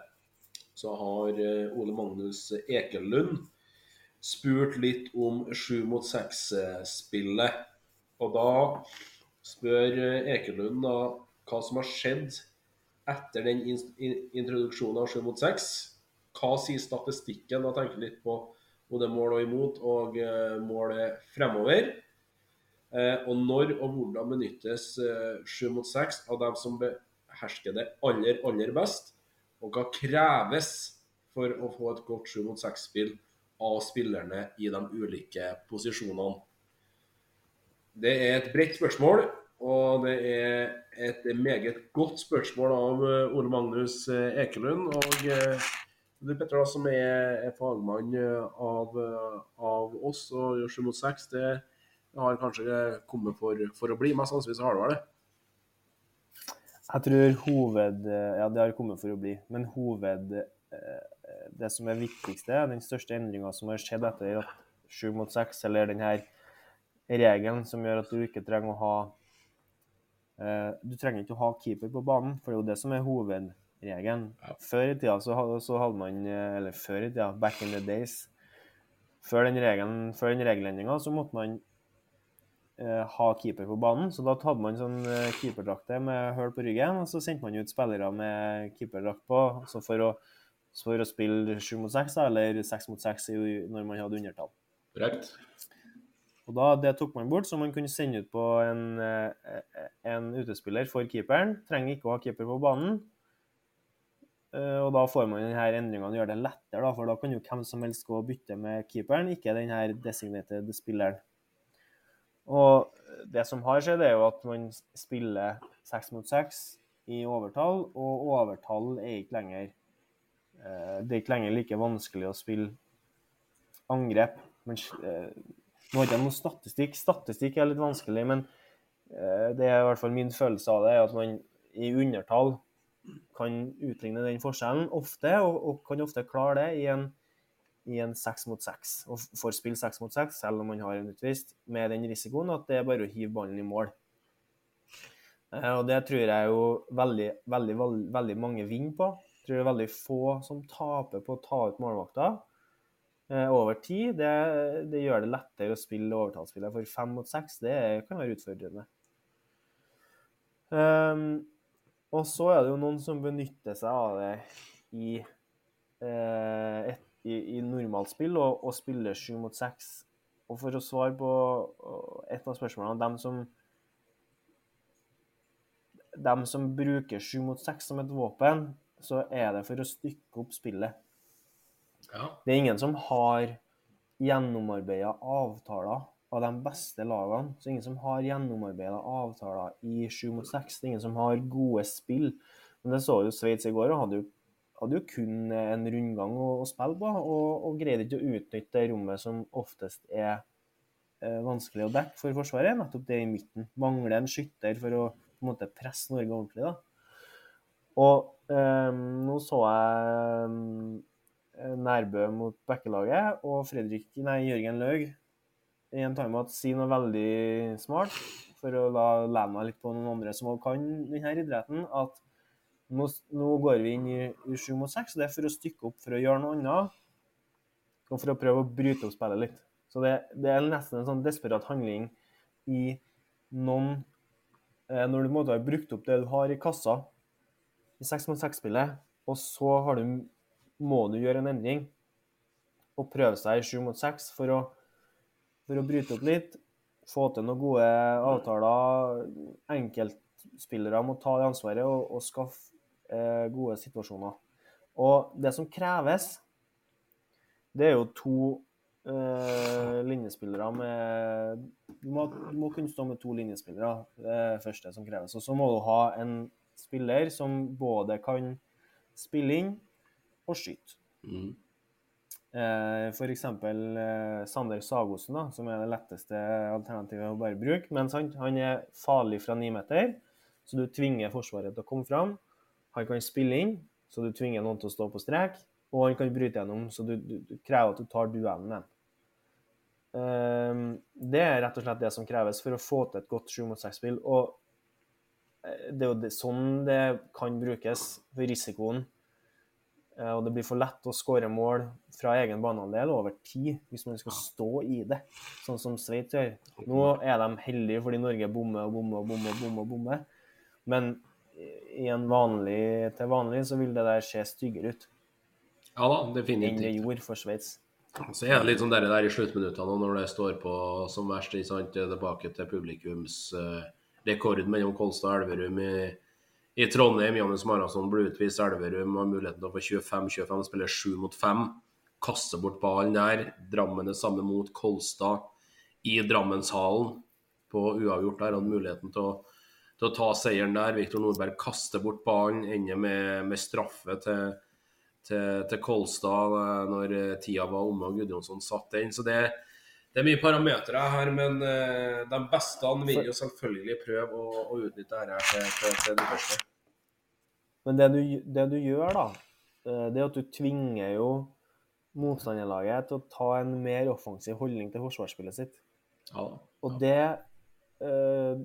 så har eh, Ole Magnus Ekelund spurt litt om sju mot seks-spillet. Og da spør eh, Ekelund da hva som har skjedd etter den in- in- introduksjonen av 7 mot 6. Hva sier statistikken? Da tenker jeg litt på både mål og imot, og eh, målet fremover. Eh, og når og hvordan benyttes eh, 7 mot 6 av dem som behersker det aller, aller best? Og hva kreves for å få et godt 7 mot 6-spill av spillerne i de ulike posisjonene? Det er et bredt spørsmål, og det er et meget godt spørsmål av Ole Magnus Ekelund. Og du Petter, som er, er fagmann eh, av, eh, av oss og gjør 7 mot 6, det har kanskje kommet for, for å bli. Mest sannsynlig har det vel det.
Jeg tror hoved... Ja, det har kommet for å bli. Men hoved... eh, Det som er viktigste, den største endringa som har skjedd etter at 7 mot 6, eller denne regelen som gjør at du ikke trenger å ha Du trenger ikke å ha keeper på banen, for det er jo det som er hovedregelen.
Ja.
Før i tida så så hadde man eh, Eller før i tida, back in the days Før den, regelen, før den regelendringa så måtte man eh, ha keeper på banen. Så da hadde man sånn eh, keeperdrakter med hull på ryggen, og så sendte man ut spillere med keeperdrakt på så for, å, for å spille sju mot seks, eller seks mot seks når man hadde undertall.
Korrekt.
Og da, Det tok man bort, så man kunne sende ut på en, eh, en utespiller for keeperen. Trenger ikke å ha keeper på banen. Eh, Og da får man denne endringene og gjør det lettere, for da kan jo hvem som helst gå og bytte med keeperen, ikke denne designated spilleren. Og det som har skjedd, er jo at man spiller seks mot seks i overtall, og overtall er ikke lenger eh, Det er ikke lenger like vanskelig å spille angrep. Men, eh, nå har ikke jeg noe statistikk. Statistikk er litt vanskelig, men det er i hvert fall min følelse av det, er at man i undertall kan utligne den forskjellen ofte, og, og kan ofte klare det i en, i en seks mot seks. Og får spille seks mot seks, selv om man har en utvist, med den risikoen at det er bare å hive ballen i mål. Eh, Og det tror jeg jo veldig, veldig, veldig, veldig mange vinner på. Jeg tror det er veldig få som taper på å ta ut målvakta eh, over tid. Det, det gjør det lettere å spille overtallsspillet. For fem mot seks, det kan være utfordrende. Ehm, og så er det jo noen som benytter seg av det i, eh, et, i, i normalspill og, og spiller sju mot seks. Og for å svare på eh, et av spørsmålene dem som dem som bruker sju mot seks som et våpen, så er det for å stykke opp spillet.
Ja.
Det er ingen som har gjennomarbeida avtaler av de beste lagene. Så ingen som har gjennomarbeida avtaler i sju mot seks. Ingen som har gode spill. Men det så jo Sveits i går, og hadde jo, hadde jo kun en rundgang å, å spille på. Og, og greide ikke å utnytte det rommet som oftest er eh, vanskelig å dekke for Forsvaret. Nettopp det i midten. Mangler en skytter for å på en måte presse Norge ordentlig. da. Og eh, nå så jeg eh, Nærbø mot Bekkelaget, og Fredrik, nei, Jørgen Laug i en timeout si noe veldig smart, for å da lene meg litt på noen andre som kan denne idretten, at nå, går vi inn i, i 7 mot 6, og det er for å stykke opp for å gjøre noe annet, og for å prøve å bryte opp spillet litt. Så det, det er nesten en sånn desperat handling i noen eh, Når du måtte ha brukt opp det du har i kassa i 6 mot 6-spillet, og så har du, må du gjøre en endring og prøve seg i 7 mot 6 for å, for å bryte opp litt, få til noen gode avtaler. Enkeltspillere må ta det ansvaret og, og skaffe eh, gode situasjoner. Og det som kreves, det er jo to eh, linjespillere med du må, du må kunne stå med to linjespillere, det er det første som kreves. Og så må du ha en spiller som både kan spille inn og skyte.
Mm.
Eh, F.eks. Eh, Sander Sagosen, da, som er det letteste alternativet å bare bruke. Men sant, han er farlig fra ni meter, så du tvinger Forsvaret til å komme fram. Han kan spille inn, så du tvinger noen til å stå på strek. Og han kan bryte gjennom, så du, du, du krever at du tar duellen med ham. Eh, det er rett og slett det som kreves for å få til et godt 7 mot 6-spill. Og det er jo sånn det kan brukes for risikoen. Eh, Og det blir for lett å skåre mål fra egen banehalvdel over tid hvis man skal stå i det, sånn som Sveits gjør. Nå er de heldige fordi Norge bommer og bommer og bommer. bommer, bommer. Men i en vanlig, til vanlig så vil det der se styggere ut
Ja da,
enn det
definitivt.
gjorde for Sveits.
Så er det litt sånn der, der i sluttminuttene når det står på som verst, tilbake til publikums eh, rekord mellom Kolstad og Elverum i, i Trondheim. Janus Marason ble utvist. Elverum har muligheten til å få 25-25, spille 7 mot 5. Kaste bort ballen der. Drammen er samme mot Kolstad i Drammenshallen på uavgjort der. Hadde muligheten til å, til å ta seieren der. Viktor Nordberg kaster bort ballen, ender med, med straffe til til, til Kolstad eh, når eh, tida var omme og Gudjonsson satt den. Så det, det er mye parametere her, men eh, de beste vil jo selvfølgelig prøve å, å utnytte dette til, til, til det første.
Men det du, det du gjør, da, eh, det er at du tvinger jo motstanderlaget til å ta en mer offensiv holdning til forsvarsspillet sitt.
Ja,
Og det eh,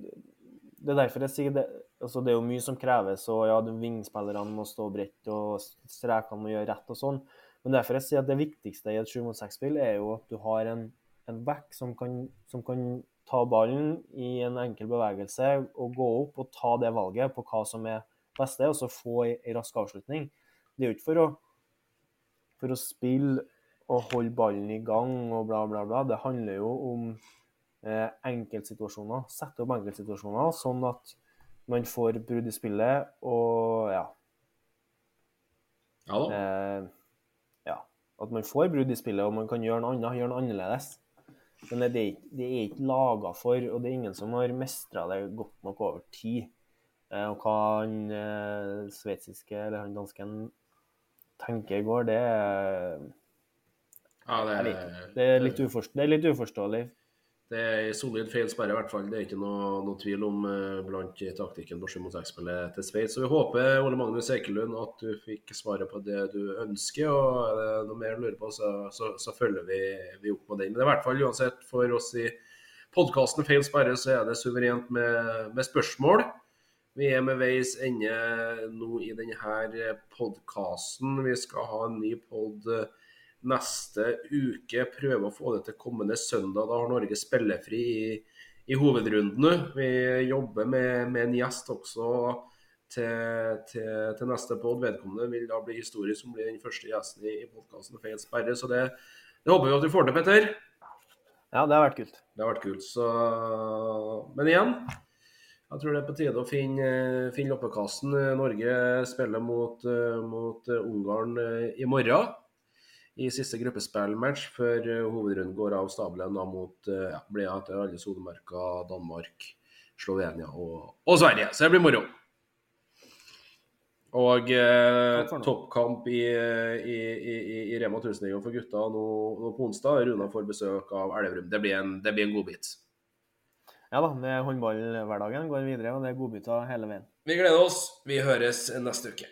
Det er derfor jeg sier det altså Det er jo mye som kreves, og ja, vingspillerne må stå bredt, og strekene må gjøre rett og sånn. Men derfor jeg sier at det viktigste i et 7 mot 6-spill er jo at du har en, en back som kan, som kan ta ballen i en enkel bevegelse og gå opp og ta det valget på hva som er beste, og så få ei rask avslutning. Det er jo ikke for å, for å spille og holde ballen i gang og bla, bla, bla. Det handler jo om eh, enkeltsituasjoner. Sette opp enkeltsituasjoner sånn at man får brudd i spillet og ja,
ja
eh, ja. At man får brudd i spillet og man kan gjøre noe annet, gjøre noe annerledes. Men det det er ikke laga for, og det er ingen som har mestra det godt nok over tid. Eh, og hva han eh, sveitsiske, eller han dansken, tenker i går, det er
Ja, det,
er det er litt uforståelig.
Det er solid feil sperre, i hvert fall. Det er ikke noe, noe tvil om eh, blant taktikken på 7 mot 6-spillet til Sveits. Så vi håper, Ole Magnus Ekelund, at du fikk svaret på det du ønsker. Og er det noe mer du lurer på, så, så, så følger vi, vi opp med den. Men i hvert fall uansett for oss i podkasten Feil sperre, så er det suverent med, med spørsmål. Vi er med veis ende nå i denne podkasten. Vi skal ha en ny pod neste uke. Prøve å få det til kommende søndag. Da har Norge spillefri i, i hovedrunden nå. Vi jobber med, med en gjest også til, til, til neste pod. Vedkommende vil da bli historisk som blir den første gjesten i, i podkasten Feil sperre. Så det, det håper vi at vi får til, Petter.
Ja, det har vært kult.
Det har vært kult. Så... Men igjen, jeg tror det er på tide å finne, finne loppekassen. Norge spiller mot, mot Ungarn eh, i morgen. I siste gruppespillmatch før eh, hovedrunden går av stabelen da mot eh, ja, blir etter alle solemerka Danmark, Slovenia og, og Sverige. Så det blir moro. Og eh, toppkamp i, i, i, i- i Rema 1000-ligaen for gutta nå, nå på onsdag. Runa får besøk av Elverum. Det blir en, det blir en godbit.
Ja da, det er håndballhverdagen går videre, og det er godbiter hele veien.
Vi gleder oss. Vi høres neste uke.